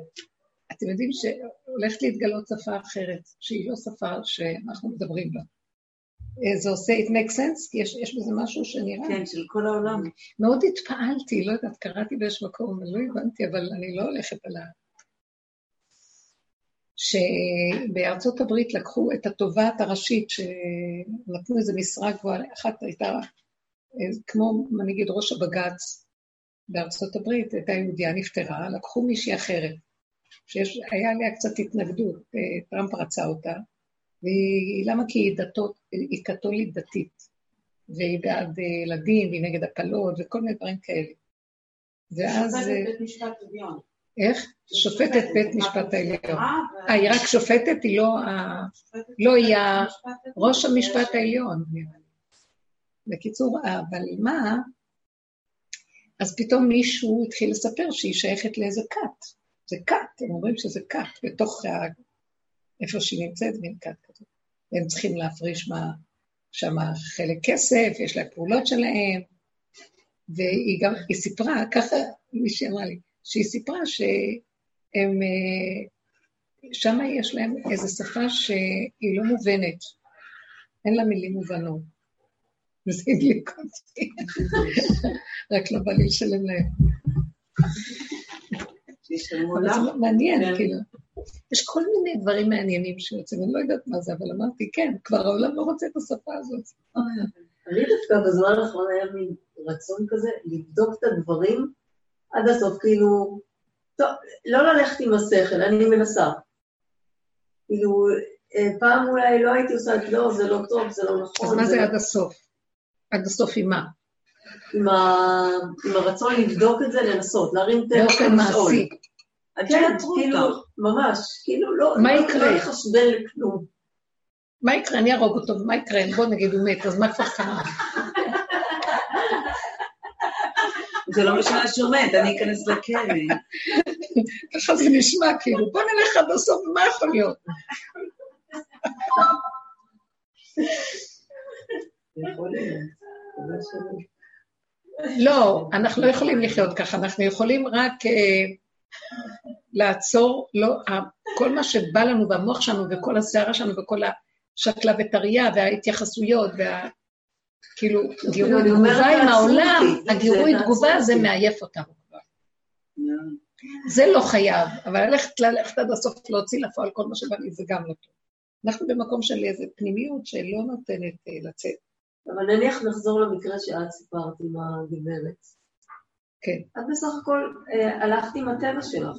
A: אתם יודעים שהולכת להתגלות שפה אחרת, שהיא לא שפה שאנחנו מדברים בה. אה, זה עושה it makes sense? כי יש, יש בזה משהו שנראה...
B: כן, של כל העולם.
A: מאוד התפעלתי, לא יודעת, קראתי באיזשהו מקום, לא הבנתי, אבל אני לא הולכת על ה... שבארצות הברית לקחו את התובעת הראשית, שנתנו איזו משרה גבוהה, אחת הייתה אה, כמו, אגיד, ראש הבג"ץ בארצות הברית, הייתה יהודיה, נפטרה, לקחו מישהי אחרת, שהיה עליה קצת התנגדות, אה, טראמפ רצה אותה, והיא, למה? כי היא, דתות, היא קתולית דתית, והיא בעד ילדים, והיא נגד הפלות, וכל מיני דברים כאלה.
D: ואז... שופטת בית משפט עליון.
A: איך? שופטת בית משפט העליון. אה, היא רק שופטת, היא לא ה... לא, היא ראש המשפט העליון, נראה לי. בקיצור, אבל מה? אז פתאום מישהו התחיל לספר שהיא שייכת לאיזה כת. זה כת, הם אומרים שזה כת, בתוך איפה שהיא נמצאת, מין כת כזאת. והם צריכים להפריש מה, שם חלק כסף, יש להם פעולות שלהם, והיא גם, היא סיפרה, ככה מישהי אמרה לי, שהיא סיפרה שהם, אה, שם יש להם איזו שפה שהיא לא מובנת, אין לה מילים מובנות. וזה הדליק אותי, רק לא בא לי לשלם להם. מעניין, כן. כאילו. יש כל מיני דברים מעניינים שיוצאים, אני לא יודעת מה זה, אבל אמרתי, כן, כבר העולם לא רוצה את השפה הזאת.
C: אני דווקא בזמן האחרון היה מין רצון כזה לבדוק את הדברים עד הסוף, כאילו, טוב, לא ללכת עם השכל, אני מנסה. כאילו, אה, פעם אולי לא הייתי עושה לא, זה לא טוב, זה לא נכון.
A: אז מה זה עד הסוף? עד הסוף עם מה?
C: עם, הרצון לבדוק את זה, לנסות, להרים טלפון,
A: באופן מעשי.
C: כן, כאילו, ממש, כאילו לא,
A: מה לא, יקרה?
C: לא לחשבן לכלום.
A: מה יקרה? אני ארוג אותו, מה יקרה? בוא נגיד, הוא מת, אז מה כבר קרה?
B: זה לא משנה שהוא מת, אני אכנס לכלא.
A: ככה זה נשמע, כאילו, בוא נלך עד הסוף, מה יכול להיות? לא, אנחנו לא יכולים לחיות ככה, אנחנו יכולים רק אה, לעצור, לא, כל מה שבא לנו במוח שלנו וכל הסערה שלנו וכל השקלה וטריה וההתייחסויות וה... כאילו, גירוי תגובה עם העולם, הגירוי תגובה זה מעייף אותנו כבר. זה לא חייב, אבל ללכת, ללכת עד הסוף להוציא לפועל כל מה שבא לי זה גם לא טוב. אנחנו במקום של איזו פנימיות שלא נותנת אה, לצאת.
C: אבל נניח נחזור למקרה שאת סיפרת עם הגברת.
A: כן.
C: את בסך הכל אה, הלכת עם הטבע שלך.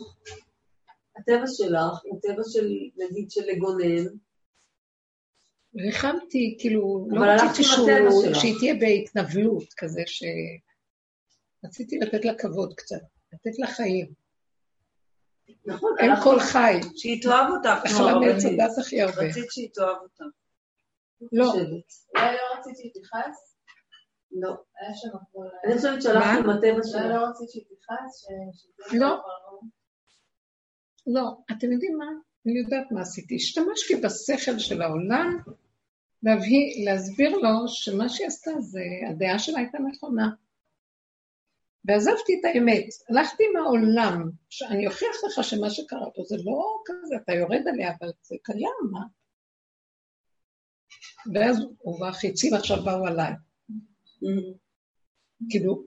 C: הטבע שלך הוא טבע של, נגיד, של לגונן.
A: ריחמתי, כאילו, לא רציתי שהיא תהיה בהתנבלות כזה, ש... רציתי לתת לה כבוד קצת, לתת לה חיים.
C: נכון.
A: אין כל חי.
B: שהיא תאהב אותך.
A: אכלה מעץ הדת הכי הרבה.
B: רצית שהיא תאהב אותך.
A: לא.
D: אולי לא רצית שהיא תכעס?
C: לא. היה שם הכל... אני חושבת שהלכתי
D: לא רצית שהיא תכעס?
A: לא. לא. אתם יודעים מה? אני יודעת מה עשיתי. השתמשתי בשכל של העולם להביא, להסביר לו שמה שהיא עשתה זה, הדעה שלה הייתה נכונה. ועזבתי את האמת. הלכתי עם העולם, שאני אוכיח לך שמה שקרה פה זה לא כזה, אתה יורד עליה, אבל זה קיים, מה? ואז הוא והחיצים עכשיו באו עליי. כאילו,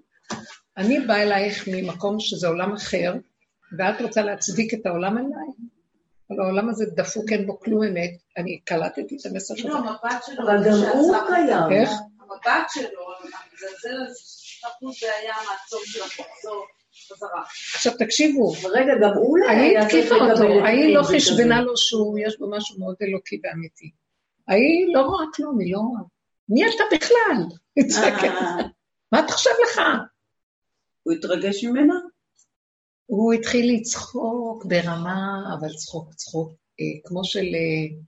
A: אני באה אלייך ממקום שזה עולם אחר, ואת רוצה להצדיק את העולם עליי? אבל העולם הזה דפוק, אין בו כלום אמת. אני קלטתי את המסר
D: שלו. המבט שלו.
C: אבל גם הוא קיים.
A: איך?
D: המבט שלו, המזלזל הזה, זה היה מעצור של המחזור.
A: עכשיו תקשיבו,
C: רגע, גם הוא
A: ההיא התקיפה אותו, ההיא לא חשבנה לו שהוא, יש בו משהו מאוד אלוקי ואמיתי. ההיא לא רואה כלום, היא לא רואה. מי אתה בכלל? אה. מה אתה חושב לך?
B: הוא התרגש ממנה?
A: הוא התחיל לצחוק ברמה, אבל צחוק, צחוק, אה, כמו של... אה,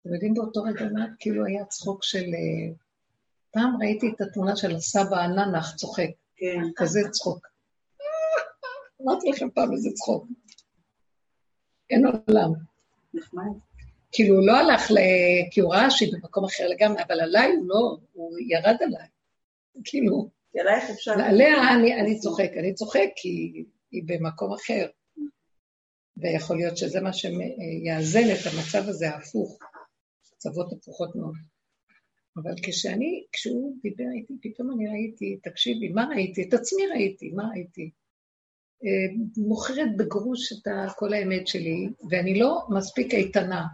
A: אתם יודעים באותו רגע מה? כאילו היה צחוק של... אה, פעם ראיתי את התמונה של הסבא הננח צוחק. כן. כזה צחוק. אמרתי לכם פעם איזה צחוק. אין עולם. נחמד. כאילו, הוא לא הלך ל... כי הוא ראה שהיא במקום אחר לגמרי, אבל עליי הוא לא, הוא ירד עליי. כאילו... ועליה אני, אני צוחק, אני צוחק כי היא במקום אחר. ויכול להיות שזה מה שיאזן את המצב הזה ההפוך, מצבות הפוכות מאוד. אבל כשאני, כשהוא דיבר איתי, פתאום אני ראיתי, תקשיבי, מה ראיתי? את עצמי ראיתי, מה ראיתי? אה, מוכרת בגרוש את כל האמת שלי, ואני לא מספיק איתנה.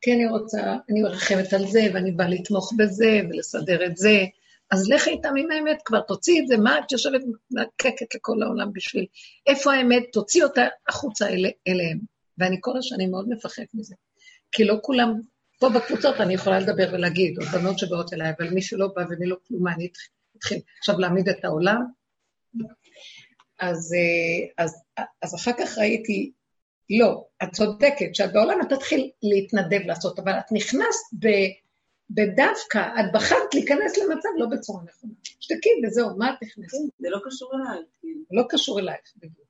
A: כי אני רוצה, אני מרחמת על זה, ואני באה לתמוך בזה, ולסדר את זה, אז לכי איתם עם האמת, כבר תוציאי את זה, מה את יושבת מקקת לכל העולם בשביל? איפה האמת? תוציא אותה החוצה אל, אליהם. ואני כל השנים מאוד מפחד מזה. כי לא כולם, פה בקבוצות אני יכולה לדבר ולהגיד, או בנות שבאות אליי, אבל מי שלא בא ומי לא כלום, אני אתחיל עכשיו להעמיד את העולם. אז, אה, אז, אז אחר כך ראיתי, לא, את צודקת, שאת בעולם את תתחיל להתנדב לעשות, אבל את נכנסת ב... ודווקא את בחרת להיכנס למצב לא בצורה נכונה. שתקי וזהו, מה את נכנסת?
B: זה לא קשור אלייך. כאילו.
A: לא קשור אלייך, בדיוק.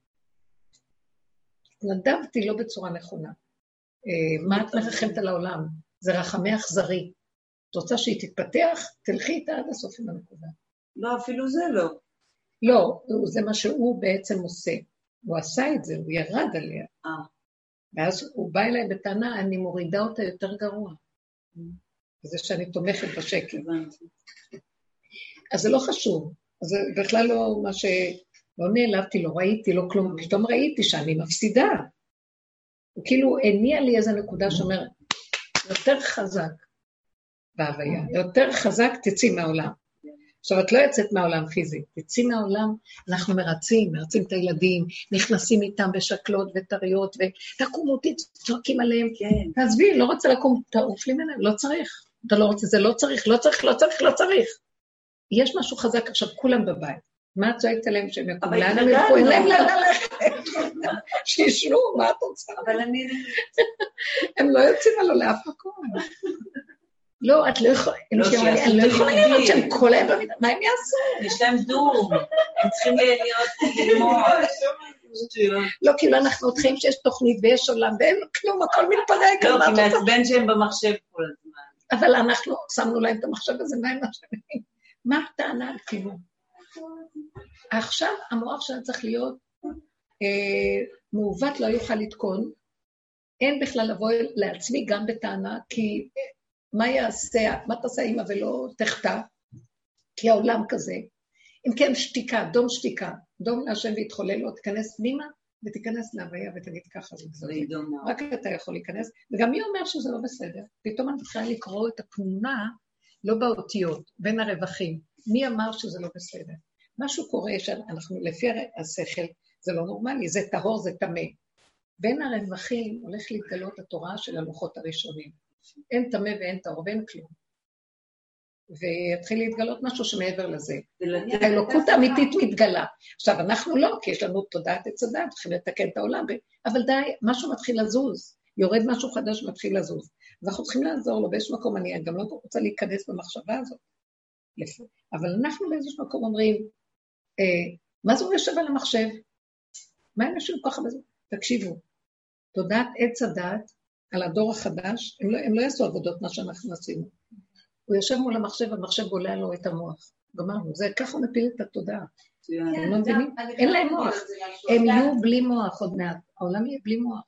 A: התנדבתי לא בצורה נכונה. אה, מה את מרחמת על העולם? זה רחמי אכזרי. את רוצה שהיא תתפתח? תלכי איתה עד הסוף עם הנקודה.
B: לא, אפילו זה לא.
A: לא, זה מה שהוא בעצם עושה. הוא עשה את זה, הוא ירד עליה. אה. ואז הוא בא אליי בטענה, אני מורידה אותה יותר גרוע. Mm. זה שאני תומכת בשקל. אז זה לא חשוב, זה בכלל לא מה ש... לא נעלבתי, לא ראיתי, לא כלום, פתאום ראיתי שאני מפסידה. הוא כאילו הניע לי איזו נקודה שאומר, יותר חזק בהוויה, יותר חזק תצאי מהעולם. עכשיו, את לא יוצאת מהעולם פיזית, תצאי מהעולם, אנחנו מרצים, מרצים את הילדים, נכנסים איתם בשקלות וטריות, ותקומו, צועקים עליהם, כן. תעזבי, לא רוצה לקום, תעוף לי ממנו, לא צריך. אתה לא רוצה, זה לא צריך, לא צריך, לא צריך, לא צריך. יש משהו חזק עכשיו, כולם בבית. מה את צועקת עליהם שהם יקומו? לאן הם ילכו? אין להם לאן ללכת. שישנו, מה את רוצה?
B: אבל אני...
A: הם לא יוצאים הלוא לאף מקום. לא, את לא יכולה, אני לא יכולה לראות שהם כל היום במידה, מה הם יעשו?
B: יש להם דור, הם צריכים להיות ללמוד.
A: לא, כאילו אנחנו חיים שיש תוכנית ויש עולם ואין כלום, הכל מתפרק.
B: לא, כי מעצבן שהם במחשב כל הזמן.
A: אבל אנחנו שמנו להם את המחשב הזה, מה הם אשמים? מה הטענה על כיוון? עכשיו המוח שלנו צריך להיות אה, מעוות, לא יוכל לתקון. אין בכלל לבוא לעצמי גם בטענה, כי מה יעשה, מה תעשה אימא ולא תחטא? כי העולם כזה. אם כן, שתיקה, דום שתיקה, דום להשם ויתחולל לו, תיכנס פנימה ותיכנס להוויה ותגיד ככה זה בסדר. רק אתה יכול להיכנס, וגם מי אומר שזה לא בסדר? פתאום אני צריכה לקרוא את התמונה, לא באותיות, בין הרווחים. מי אמר שזה לא בסדר? משהו קורה שאנחנו, לפי השכל, זה לא נורמלי, זה טהור, זה טמא. בין הרווחים הולך להתגלות התורה של הלוחות הראשונים. אין טמא ואין טהור ואין כלום. ויתחיל להתגלות משהו שמעבר לזה. האלוקות האמיתית מתגלה. עכשיו, אנחנו לא, כי יש לנו תודעת עץ הדת, צריכים לתקן את העולם, אבל די, משהו מתחיל לזוז, יורד משהו חדש ומתחיל לזוז. אז אנחנו צריכים לעזור לו באיזשהו מקום, אני גם לא רוצה להיכנס במחשבה הזאת. אבל אנחנו באיזשהו מקום אומרים, אה, מה זה הוא יושב על המחשב? מה הם יושבים ככה בזה? תקשיבו, תודעת עץ הדת על הדור החדש, הם לא, הם לא יעשו עבודות מה שאנחנו עשינו. הוא יושב מול המחשב, המחשב בולע לו את המוח. גמרנו, זה ככה מפיל את התודעה. הם לא מבינים? אין להם מוח. הם יהיו בלי מוח עוד מעט. העולם יהיה בלי מוח.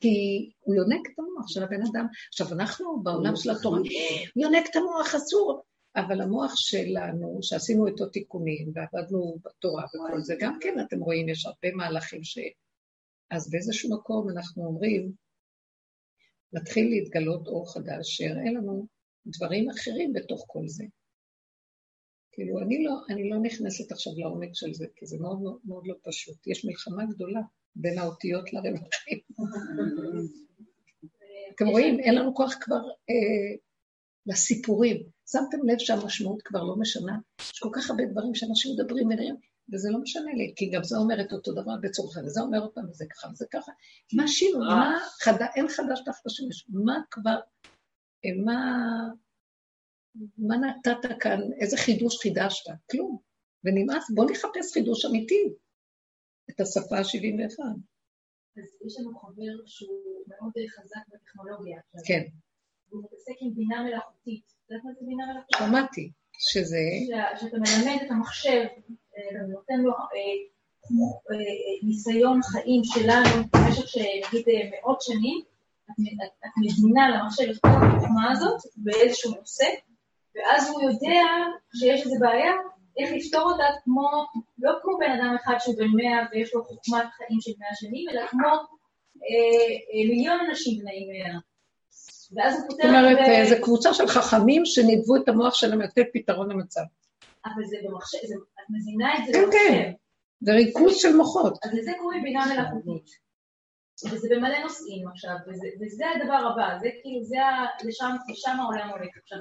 A: כי הוא יונק את המוח של הבן אדם. עכשיו, אנחנו בעולם של התורה, יונק את המוח, אסור. אבל המוח שלנו, שעשינו איתו תיקונים, ועבדנו בתורה וכל זה, גם כן, אתם רואים, יש הרבה מהלכים ש... אז באיזשהו מקום אנחנו אומרים, מתחיל להתגלות אור חדש, שיראה לנו דברים אחרים בתוך כל זה. כאילו, אני לא, אני לא נכנסת עכשיו לעומק של זה, כי זה מאוד מאוד, מאוד לא פשוט. יש מלחמה גדולה בין האותיות לרווחים. אתם רואים, אין לנו כוח כבר אה, לסיפורים. שמתם לב שהמשמעות כבר לא משנה? יש כל כך הרבה דברים שאנשים מדברים ונראים, וזה לא משנה לי, כי גם זה אומר את אותו דבר בצורך וזה אומר פעם, וזה ככה וזה ככה. מה שינו? מה חדש, אין חדש תחת השמש, מה כבר, אה, מה, מה נתת כאן, איזה חידוש חידשת? כלום. ונמאס, בוא נחפש חידוש אמיתי, את השפה ה-71.
F: אז יש לנו חבר שהוא מאוד חזק בטכנולוגיה.
A: כן.
F: והוא מתעסק עם בינה מלאכותית. את יודעת מה זה בינה מלאכותית?
A: שמעתי, שזה...
F: שאתה מלמד את המחשב, אה, ונותן לו אה, אה, ניסיון חיים שלנו במשך נגיד מאות שנים, את מבינה למחשב את כל החוכמה הזאת באיזשהו נושא, ואז הוא יודע שיש איזו בעיה, איך לפתור אותה כמו, לא כמו בן אדם אחד שהוא בן מאה ויש לו חוכמת חיים של מאה שנים, אלא כמו אה, אה, מיליון אנשים בני מאה. ואז הוא פותר...
A: זאת אומרת, ב... זו קבוצה של חכמים שנידבו את המוח שלהם לתת פתרון למצב.
F: אבל זה במחשב, זה, את מזינה את זה
A: כן, במחשב. כן, כן, זה ריכוז של מוחות.
F: אז לזה קוראים בינה מלאכותית. וזה במלא נושאים עכשיו, וזה, וזה הדבר הבא, זה כאילו, זה ה... לשם, לשם העולם הולך עכשיו.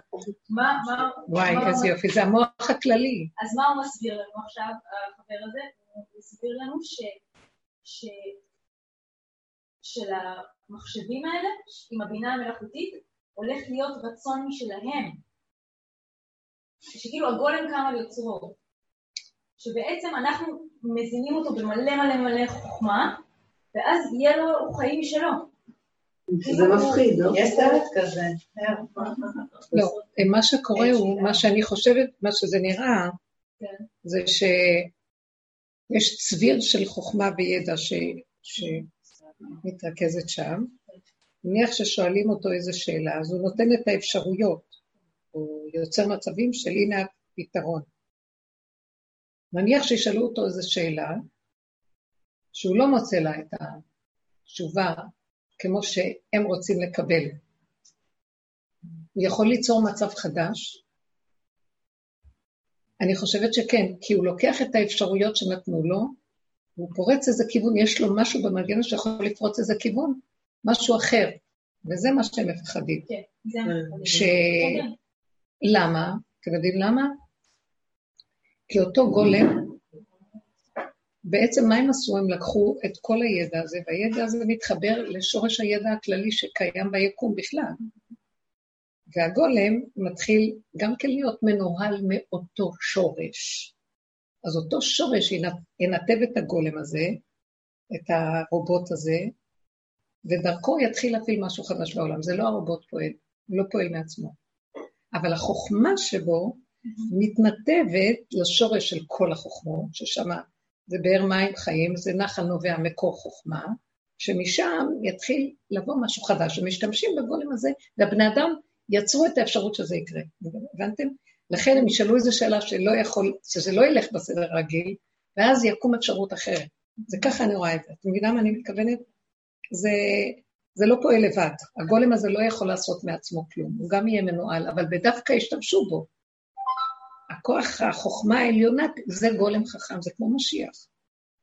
F: מה, מה...
A: וואי,
F: מה
A: איזה יופי, זה המוח הכללי.
F: אז מה הוא מסביר לנו עכשיו, החבר הזה? הוא מסביר לנו ש... ש... של המחשבים האלה, עם הבינה המלאכותית, הולך להיות רצון משלהם. שכאילו הגולם קם על יוצרו. שבעצם אנחנו מזינים אותו במלא מלא מלא חוכמה, ואז יהיה לו חיים משלו.
C: זה מפחיד, לא?
B: יש סרט כזה.
A: לא, מה שקורה הוא, מה שאני חושבת, מה שזה נראה, כן. זה שיש צביר של חוכמה וידע שמתרכזת שם. נניח ששואלים אותו איזה שאלה, אז הוא נותן את האפשרויות, הוא יוצר מצבים של הנה הפתרון. נניח שישאלו אותו איזה שאלה, שהוא לא מוצא לה את התשובה כמו שהם רוצים לקבל. הוא יכול ליצור מצב חדש? אני חושבת שכן, כי הוא לוקח את האפשרויות שנתנו לו, הוא פורץ איזה כיוון, יש לו משהו במנגנון שיכול לפרוץ איזה כיוון, משהו אחר, וזה מה שהם מפחדים.
F: כן, זה מה
A: ש... למה? אתם יודעים למה? כי אותו גולם בעצם מה הם עשו? הם לקחו את כל הידע הזה, והידע הזה מתחבר לשורש הידע הכללי שקיים ביקום בכלל. והגולם מתחיל גם כן להיות מנוהל מאותו שורש. אז אותו שורש ינתב את הגולם הזה, את הרובוט הזה, ודרכו יתחיל להפעיל משהו חדש בעולם. זה לא הרובוט פועל, הוא לא פועל מעצמו. אבל החוכמה שבו מתנתבת לשורש של כל החוכמות, ששם זה באר מים חיים, זה נחל נובע מקור חוכמה, שמשם יתחיל לבוא משהו חדש, ומשתמשים בגולם הזה, והבני אדם יצרו את האפשרות שזה יקרה. הבנתם? לכן הם ישאלו איזו שאלה שלא יכול, שזה לא ילך בסדר הרגיל, ואז יקום אפשרות אחרת. זה ככה אני רואה את זה. את מבינה מה אני מתכוונת? זה, זה לא פועל לבד. הגולם הזה לא יכול לעשות מעצמו כלום, הוא גם יהיה מנוהל, אבל בדווקא ישתמשו בו. הכוח, החוכמה העליונה, זה גולם חכם, זה כמו משיח.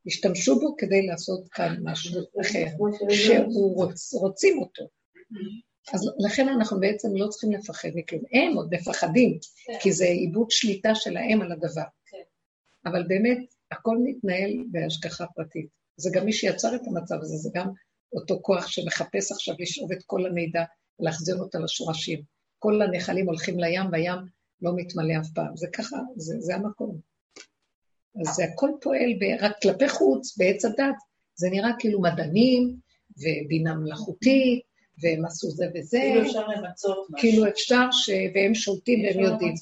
A: השתמשו בו כדי לעשות כאן משהו אחר, שהוא רוצ, רוצים אותו. אז לכן אנחנו בעצם לא צריכים לפחד מכלום. הם עוד מפחדים, כי זה איבוד שליטה שלהם על הדבר. אבל באמת, הכל מתנהל בהשגחה פרטית. זה גם מי שיצר את המצב הזה, זה גם אותו כוח שמחפש עכשיו לשאוב את כל המידע, להחזיר אותה לשורשים. כל הנחלים הולכים לים, והים לא מתמלא אף פעם. זה ככה, זה, זה המקום. אז זה הכל פועל ב, רק כלפי חוץ, בעץ הדת, זה נראה כאילו מדענים ובינה מלאכותית, והם עשו זה וזה. כאילו אפשר למצות משהו. כאילו אפשר, ש... והם שולטים והם יודעים.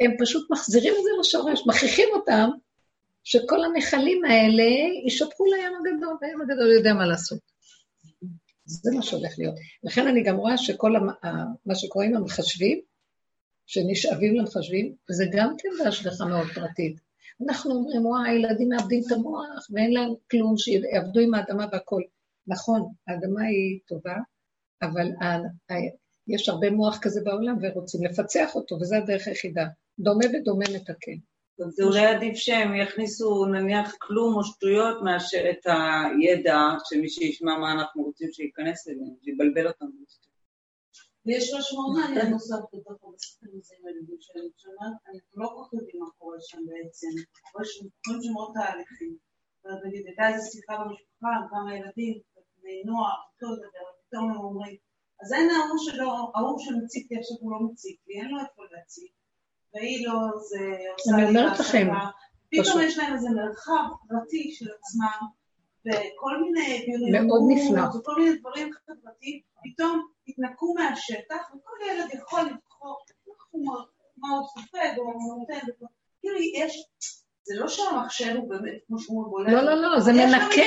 A: הם פשוט מחזירים את זה לשורש, מכריחים אותם שכל הנחלים האלה יישפכו לים הגדול, והים הגדול יודע מה לעשות. זה מה שהולך להיות. לכן אני גם רואה שכל המ... מה שקורה עם המחשבים, שנשאבים למחשבים, זה גם כן בהשגחה מאוד פרטית. אנחנו אומרים, וואי, הילדים מאבדים את המוח, ואין להם כלום, שיעבדו עם האדמה והכול. נכון, האדמה היא טובה, אבל יש הרבה מוח כזה בעולם ורוצים לפצח אותו, וזו הדרך היחידה. דומה ודומה מתקן.
B: זה אולי עדיף שהם יכניסו נניח כלום או שטויות מאשר את הידע שמי שישמע מה אנחנו רוצים שייכנס אליהם, שיבלבל אותנו.
D: ויש משמעות מעניין נוסף בתוך המשחקים הזה עם הילדים שלנו, אנחנו לא כל כך יודעים מה קורה שם בעצם, קורה שם דברים שמאוד תהליכים. נגיד, הייתה איזו שיחה במשפחה עם כמה ילדים, בני נוער, פתאום הם אומרים, אז אין ההוא שלו, ההוא שמציק לי עכשיו הוא לא מציק לי, אין לו איפה להציק. והיא לא, זה עושה
A: לי... אני אומרת לכם.
D: פתאום יש להם איזה מרחב פרטי של עצמם, וכל מיני
A: נפלא.
D: וכל מיני דברים חברתיים, פתאום התנקו מהשטח, וכל ילד יכול לבחור מה הוא סופג או מה הוא נותן. כאילו יש... זה לא שהמחשב הוא באמת, כמו שהוא בולט.
A: לא, לא, לא, זה מנקה.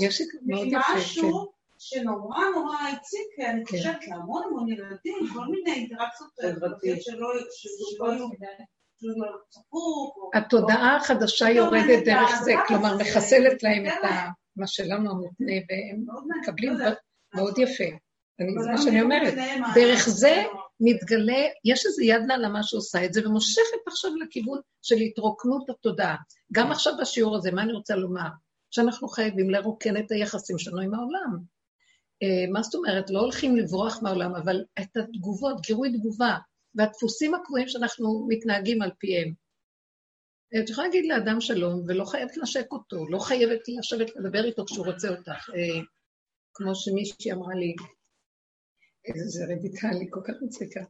D: יש שם התנקות ממשהו שנורא נורא הציג, כי אני כן. חושבת להמון המון ילדים, כל מיני אינטראקציות חברתיות שלא היו...
A: התודעה החדשה יורדת דרך זה, כלומר מחסלת להם את מה שלנו המותנה, והם מקבלים מאוד יפה. זה מה שאני אומרת. דרך זה מתגלה, יש איזה יד לעלמה שעושה את זה, ומושכת עכשיו לכיוון של התרוקנות התודעה. גם עכשיו בשיעור הזה, מה אני רוצה לומר? שאנחנו חייבים לרוקן את היחסים שלנו עם העולם. אה, מה זאת אומרת? לא הולכים לברוח מהעולם, אבל את התגובות, גירוי תגובה, והדפוסים הקבועים שאנחנו מתנהגים על פיהם. את יכולה להגיד לאדם שלום, ולא חייבת לנשק אותו, לא חייבת לשבת לדבר איתו כשהוא רוצה אותך. אה, כמו שמישהי אמרה לי, איזה רויטל, היא כל כך מצחיקה,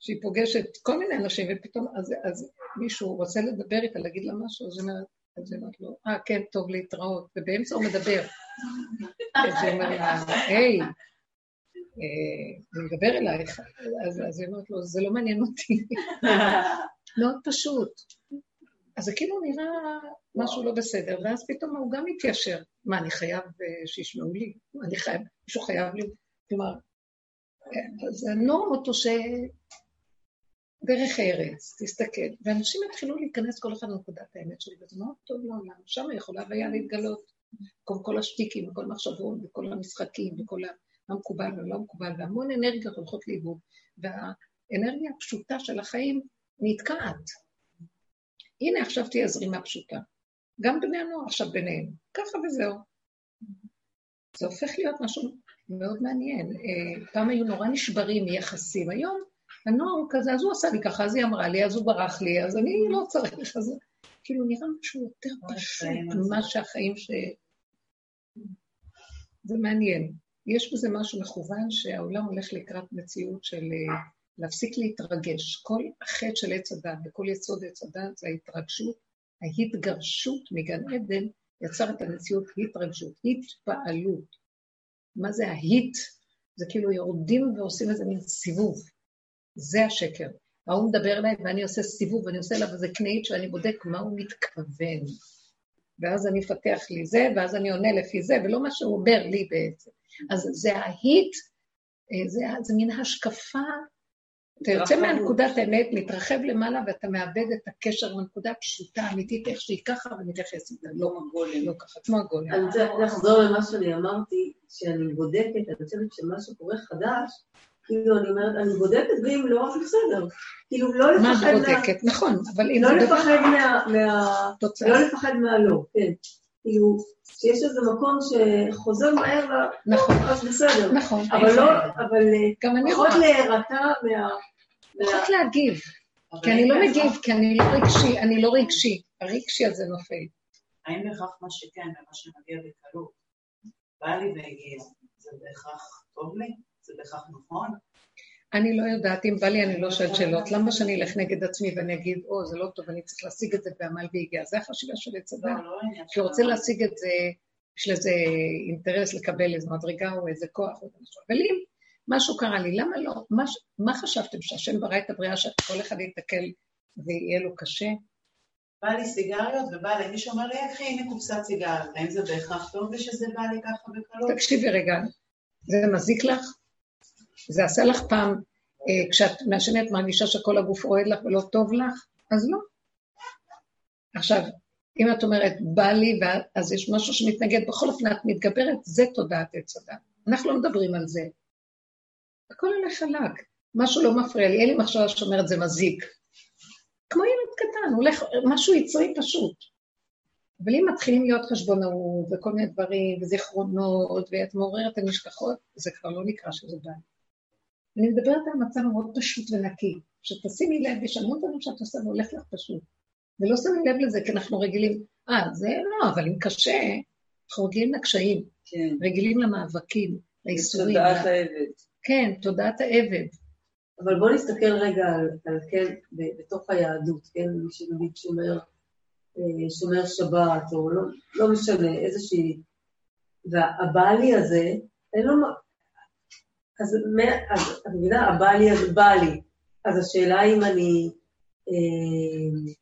A: שהיא פוגשת כל מיני אנשים, ופתאום, אז, אז מישהו רוצה לדבר איתה, להגיד לה משהו, אז היא אומרת, אז היא אומרת לו, אה, כן, טוב להתראות, ובאמצע הוא מדבר. אז היא אומרת לה, היי, אני מדבר אלייך, אז היא אומרת לו, זה לא מעניין אותי. מאוד פשוט. אז זה כאילו נראה משהו לא בסדר, ואז פתאום הוא גם מתיישר. מה, אני חייב אה, שישמעו לי? אני חייב, מישהו חייב לי? כלומר, אה, זה הנורמות הוא ש... דרך ארץ, תסתכל, ואנשים יתחילו להיכנס כל אחד לנקודת האמת שלי, וזה מאוד טוב לעולם. שם יכולה היה להתגלות כל, כל השטיקים, וכל המחשבות, וכל המשחקים, וכל המקובל והלא מקובל, והמון אנרגיות הולכות לאיבוד, והאנרגיה הפשוטה של החיים נתקעת. הנה עכשיו תהיה זרימה פשוטה. גם בני הנוער עכשיו ביניהם, ככה וזהו. זה הופך להיות משהו מאוד מעניין. אה, פעם היו נורא נשברים מיחסים, היום הנוער הוא כזה, אז הוא עשה לי ככה, אז היא אמרה לי, אז הוא ברח לי, אז אני לא צריך, אז כאילו נראה משהו יותר פשוט ממה שהחיים ש... זה מעניין. יש בזה משהו מכוון שהעולם הולך לקראת מציאות של אה, להפסיק להתרגש. כל החטא של עץ הדת וכל יסוד עץ הדת זה ההתרגשות, ההתגרשות מגן עדן יצר את המציאות התרגשות, התפעלות. מה זה ההיט? זה כאילו יורדים ועושים איזה מין סיבוב. זה השקר. ההוא מדבר אליי ואני עושה סיבוב, ואני עושה עליו איזה קנאית שאני בודק מה הוא מתכוון. ואז אני אפתח לי זה, ואז אני עונה לפי זה, ולא מה שהוא אומר לי בעצם. אז זה ההיט, אה, זה, זה מין השקפה, אתה יוצא מהנקודת האמת, מתרחב למעלה, ואתה מאבד את הקשר לנקודה הפשוטה, אמיתית, איך שהיא ככה, ומתייחס איתה, לא הגולם, לא ככה, כמו הגולם.
C: אני רוצה לחזור למה שאני אמרתי, שאני בודקת, אני חושבת שמה שקורה חדש, כאילו, אני אומרת, אני בודקת, ואם לא, אז בסדר. כאילו, לא לפחד מה...
A: מה את בודקת? נכון, אבל אם
C: לא לפחד מה... מה... לא לפחד מהלא, כן. כאילו, שיש איזה מקום שחוזר מהר ל...
A: נכון.
C: אז בסדר.
A: נכון.
C: אבל לא, אבל... גם אני רואה. פחות להירתע מה...
A: פחות להגיב. כי אני לא מגיב, כי אני לא רגשי, אני לא רגשי. הרגשי הזה נופל.
B: האם בהכרח מה שכן ומה שמגיע בקלות, בא לי והגיע, זה בהכרח טוב לי? זה בהכרח נכון?
A: אני לא יודעת, אם בא לי אני לא שואלת שאלות. למה שאני אלך נגד עצמי ואני אגיד, או, זה לא טוב, אני צריך להשיג את זה בעמל והגיע. זה החשיבה של עץ הדת. כי הוא רוצה להשיג את זה יש לזה אינטרס לקבל איזו מדרגה או איזה כוח או משהו. אבל אם משהו קרה לי, למה לא? מה, מה חשבתם, שהשם ברא את הבריאה שכל אחד ייתקל ויהיה לו קשה?
D: בא לי סיגריות ובא לי מישהו אומר לי, איך הנה קופסת סיגריות, האם זה בהכרח טוב ושזה בא לי ככה בקלות?
A: תקשיבי רגע, זה מזיק לך? זה עשה לך פעם, אה, כשאת מעשנת מרגישה שכל הגוף רועד לך ולא טוב לך? אז לא. עכשיו, אם את אומרת, בא לי, אז יש משהו שמתנגד, בכל אופן את מתגברת, זה תודעת עץ הדת. אנחנו לא מדברים על זה. הכל הולך חלק, משהו לא מפריע לי, אין לי מחשבה שאומרת זה מזיק. כמו ילד קטן, הולך, משהו יצרי פשוט. אבל אם מתחילים להיות חשבונאות וכל מיני דברים, וזיכרונות, ואת מעוררת הנשכחות, זה כבר לא נקרא שזה בא. אני מדברת על מצב מאוד פשוט ונקי, שתשימי לב, יש המון דברים שאת עושה והולך לך פשוט. ולא שמים לב לזה, כי אנחנו רגילים, אה, זה לא, אבל אם קשה, אנחנו רגילים לקשיים, כן. רגילים למאבקים, לאיסורים.
B: תודעת העבד.
A: כן, תודעת העבד.
C: אבל בואו נסתכל רגע על, על כן, בתוך היהדות, כן, מי שנגיד שומר, אה, שומר שבת, או לא, לא משנה, איזושהי... והבעלי הזה, אין לו... אז, אז את מבינה, הבעלי הזה בא לי. אז השאלה אם אני... אה,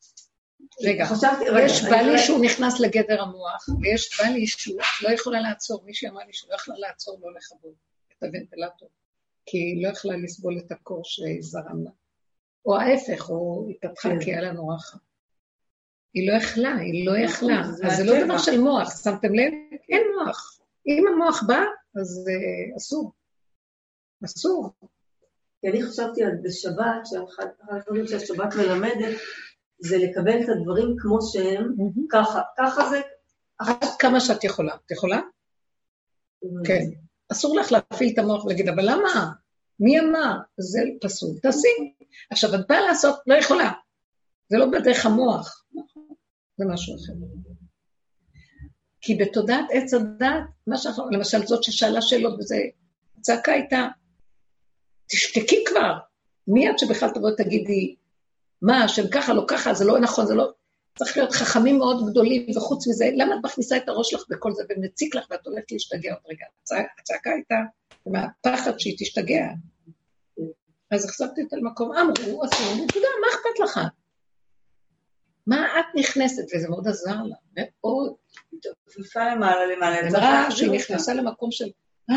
A: רגע, חשבתי, יש בעלי שהוא נכנס לגדר המוח, ויש בעלי שהוא לא יכולה לעצור, מישהי אמרה לי שהוא לא יכלה לעצור לא לכבוד את הוונטילטור. כי היא לא יכלה לסבול את הקור שזרם לה. או ההפך, או התפתחה כן. כי היה לה נורא חם. היא לא יכלה, היא לא יכלה. אז זה לא דבר של מוח, שמתם לב? אין מוח. אם המוח בא, אז uh, אסור. אסור.
C: כי אני חשבתי על בשבת, שאחד הדברים שהשבת מלמדת, זה לקבל את הדברים כמו שהם, ככה, ככה זה...
A: עד כמה שאת יכולה. את יכולה? כן. אסור לך להפעיל את המוח ולהגיד, אבל למה? מי אמר? זה פסול, תעשי. עכשיו, את באה לעשות, לא יכולה. זה לא בדרך המוח, זה משהו אחר. כי בתודעת עץ הדת, מה שאנחנו, למשל זאת ששאלה שאלות וזה, הצעקה הייתה, תשתקי כבר. מי את שבכלל תבואי ותגידי, מה, שהם ככה, לא ככה, זה לא נכון, זה לא... צריך להיות חכמים מאוד גדולים, וחוץ מזה, למה את מכניסה את הראש שלך בכל זה ומציק לך ואת הולכת להשתגע עוד רגע? הצעקה הייתה מהפחד שהיא תשתגע. אז החזקתי אותה למקום, אמרו, עשו, נקודה, מה אכפת לך? מה את נכנסת? וזה מאוד עזר לה, מאוד.
B: היא תופפה למעלה למעלה.
A: היא אמרה שהיא נכנסה למקום של, אה,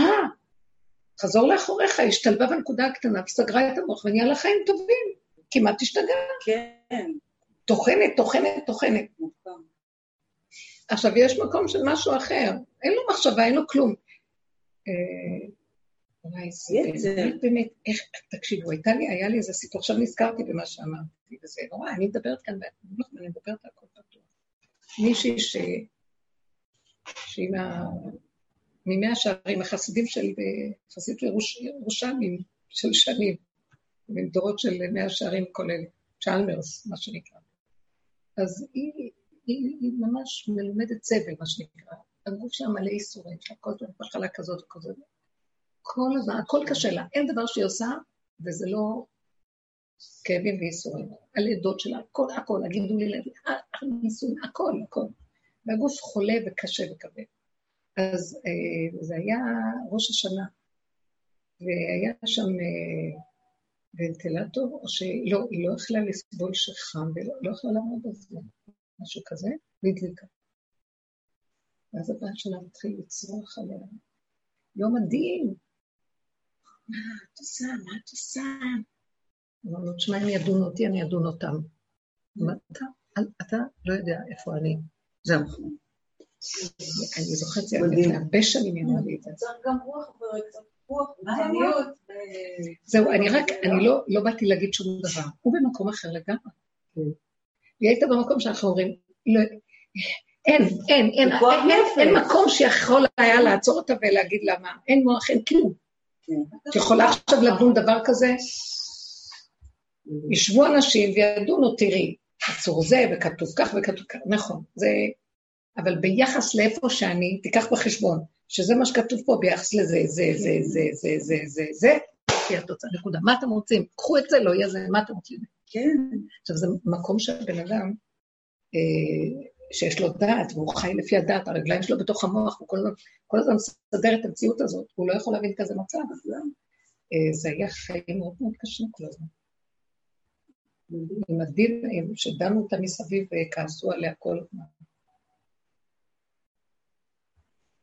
A: חזור לאחוריך, השתלבה בנקודה הקטנה וסגרה את המוח ונהיה לה חיים טובים. כמעט השתגעה.
B: כן.
A: טוחנת, טוחנת, טוחנת. עכשיו, יש מקום של משהו אחר, אין לו מחשבה, אין לו כלום. אה, וואי, זה באמת, איך, תקשיבו, הייתה לי, היה לי איזה סיפור, עכשיו נזכרתי במה שאמרתי, וזה נורא, אני מדברת כאן, אני מדברת על הכל פתוח. מישהי ש... שהיא מה... ממאה שערים, החסידים של, חסידות ירושלמים של שנים, מדורות של מאה שערים כולל, צ'למרס, מה שנקרא. אז היא, היא, היא ממש מלומדת סבל, מה שנקרא. הגוף שלה מלא איסורים, לה כל הזמן מחלה כזאת וכזאת. כל הזמן, הכל קשה לה. אין דבר שהיא עושה, וזה לא כאבים ואיסורים. הלידות שלה, הכל, הכל, הגידולי לב, הניסויים, הכל, הכל. והגוף חולה וקשה וכבד. אז אה, זה היה ראש השנה, והיה שם אה, ונטילטור, או שלא, היא לא יכלה לסבול שחם, ולא לא יכלה לעמוד זה, משהו כזה, והדליקה. ואז הבן שלה מתחיל לצרוח עליה, יום הדין, מה את עושה, מה את עושה? אמרנו, תשמע, אם ידונו אותי, אני אדון אותם. אתה, אתה לא יודע איפה אני. זהו. אני זוכרת, זה היה לפני הרבה שנים, היא אמרה לי את זה.
D: צריך גם רוח קצת
A: זהו, אני רק, אני לא, לא באתי להגיד שום דבר. הוא במקום אחר לגמרי. היא הייתה במקום שאנחנו אומרים, לא, אין, אין, אין, אין מקום שיכול היה לעצור אותה ולהגיד לה מה, אין מוח, אין כלום. את יכולה עכשיו לדון דבר כזה? ישבו אנשים וידונו, תראי, אסור זה, וכתוב כך וכתוב כך, נכון, זה... אבל ביחס לאיפה שאני, תיקח בחשבון, שזה מה שכתוב פה ביחס לזה, זה, זה, זה, זה, זה, זה, זה, זה התוצאה, נקודה. מה אתם רוצים? קחו את זה, לא יהיה זה, מה אתם רוצים?
C: כן.
A: עכשיו, זה מקום שהבן אדם, אה, שיש לו דעת, והוא חי לפי הדעת, הרגליים שלו בתוך המוח, הוא כל, כל הזמן מסדר את המציאות הזאת, הוא לא יכול להבין כזה מצב, אז לא. זה היה חיים מאוד מאוד קשים כל הזמן. עם הדין, שדנו אותה מסביב וכעסו עליה כל הזמן.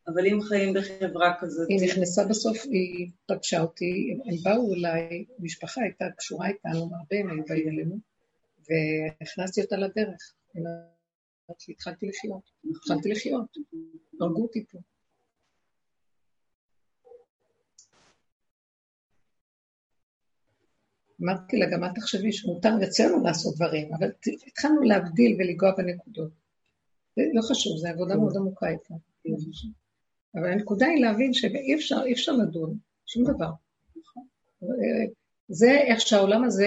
B: אבל אם חיים בחברה כזאת...
A: היא נכנסה בסוף, היא פגשה אותי, הם באו אליי, המשפחה הייתה קשורה איתנו, הרבה הם היו באים אלינו, והכנסתי אותה לדרך. התחלתי לחיות, התחלתי לחיות, הרגו אותי פה. אמרתי לה, גם את תחשבי שמותר אצלנו לעשות דברים, אבל התחלנו להבדיל ולגוע בנקודות. לא חשוב, זו עבודה מאוד עמוקה איתה. אבל הנקודה היא להבין שאי אפשר, אפשר לדון, שום דבר. זה איך שהעולם הזה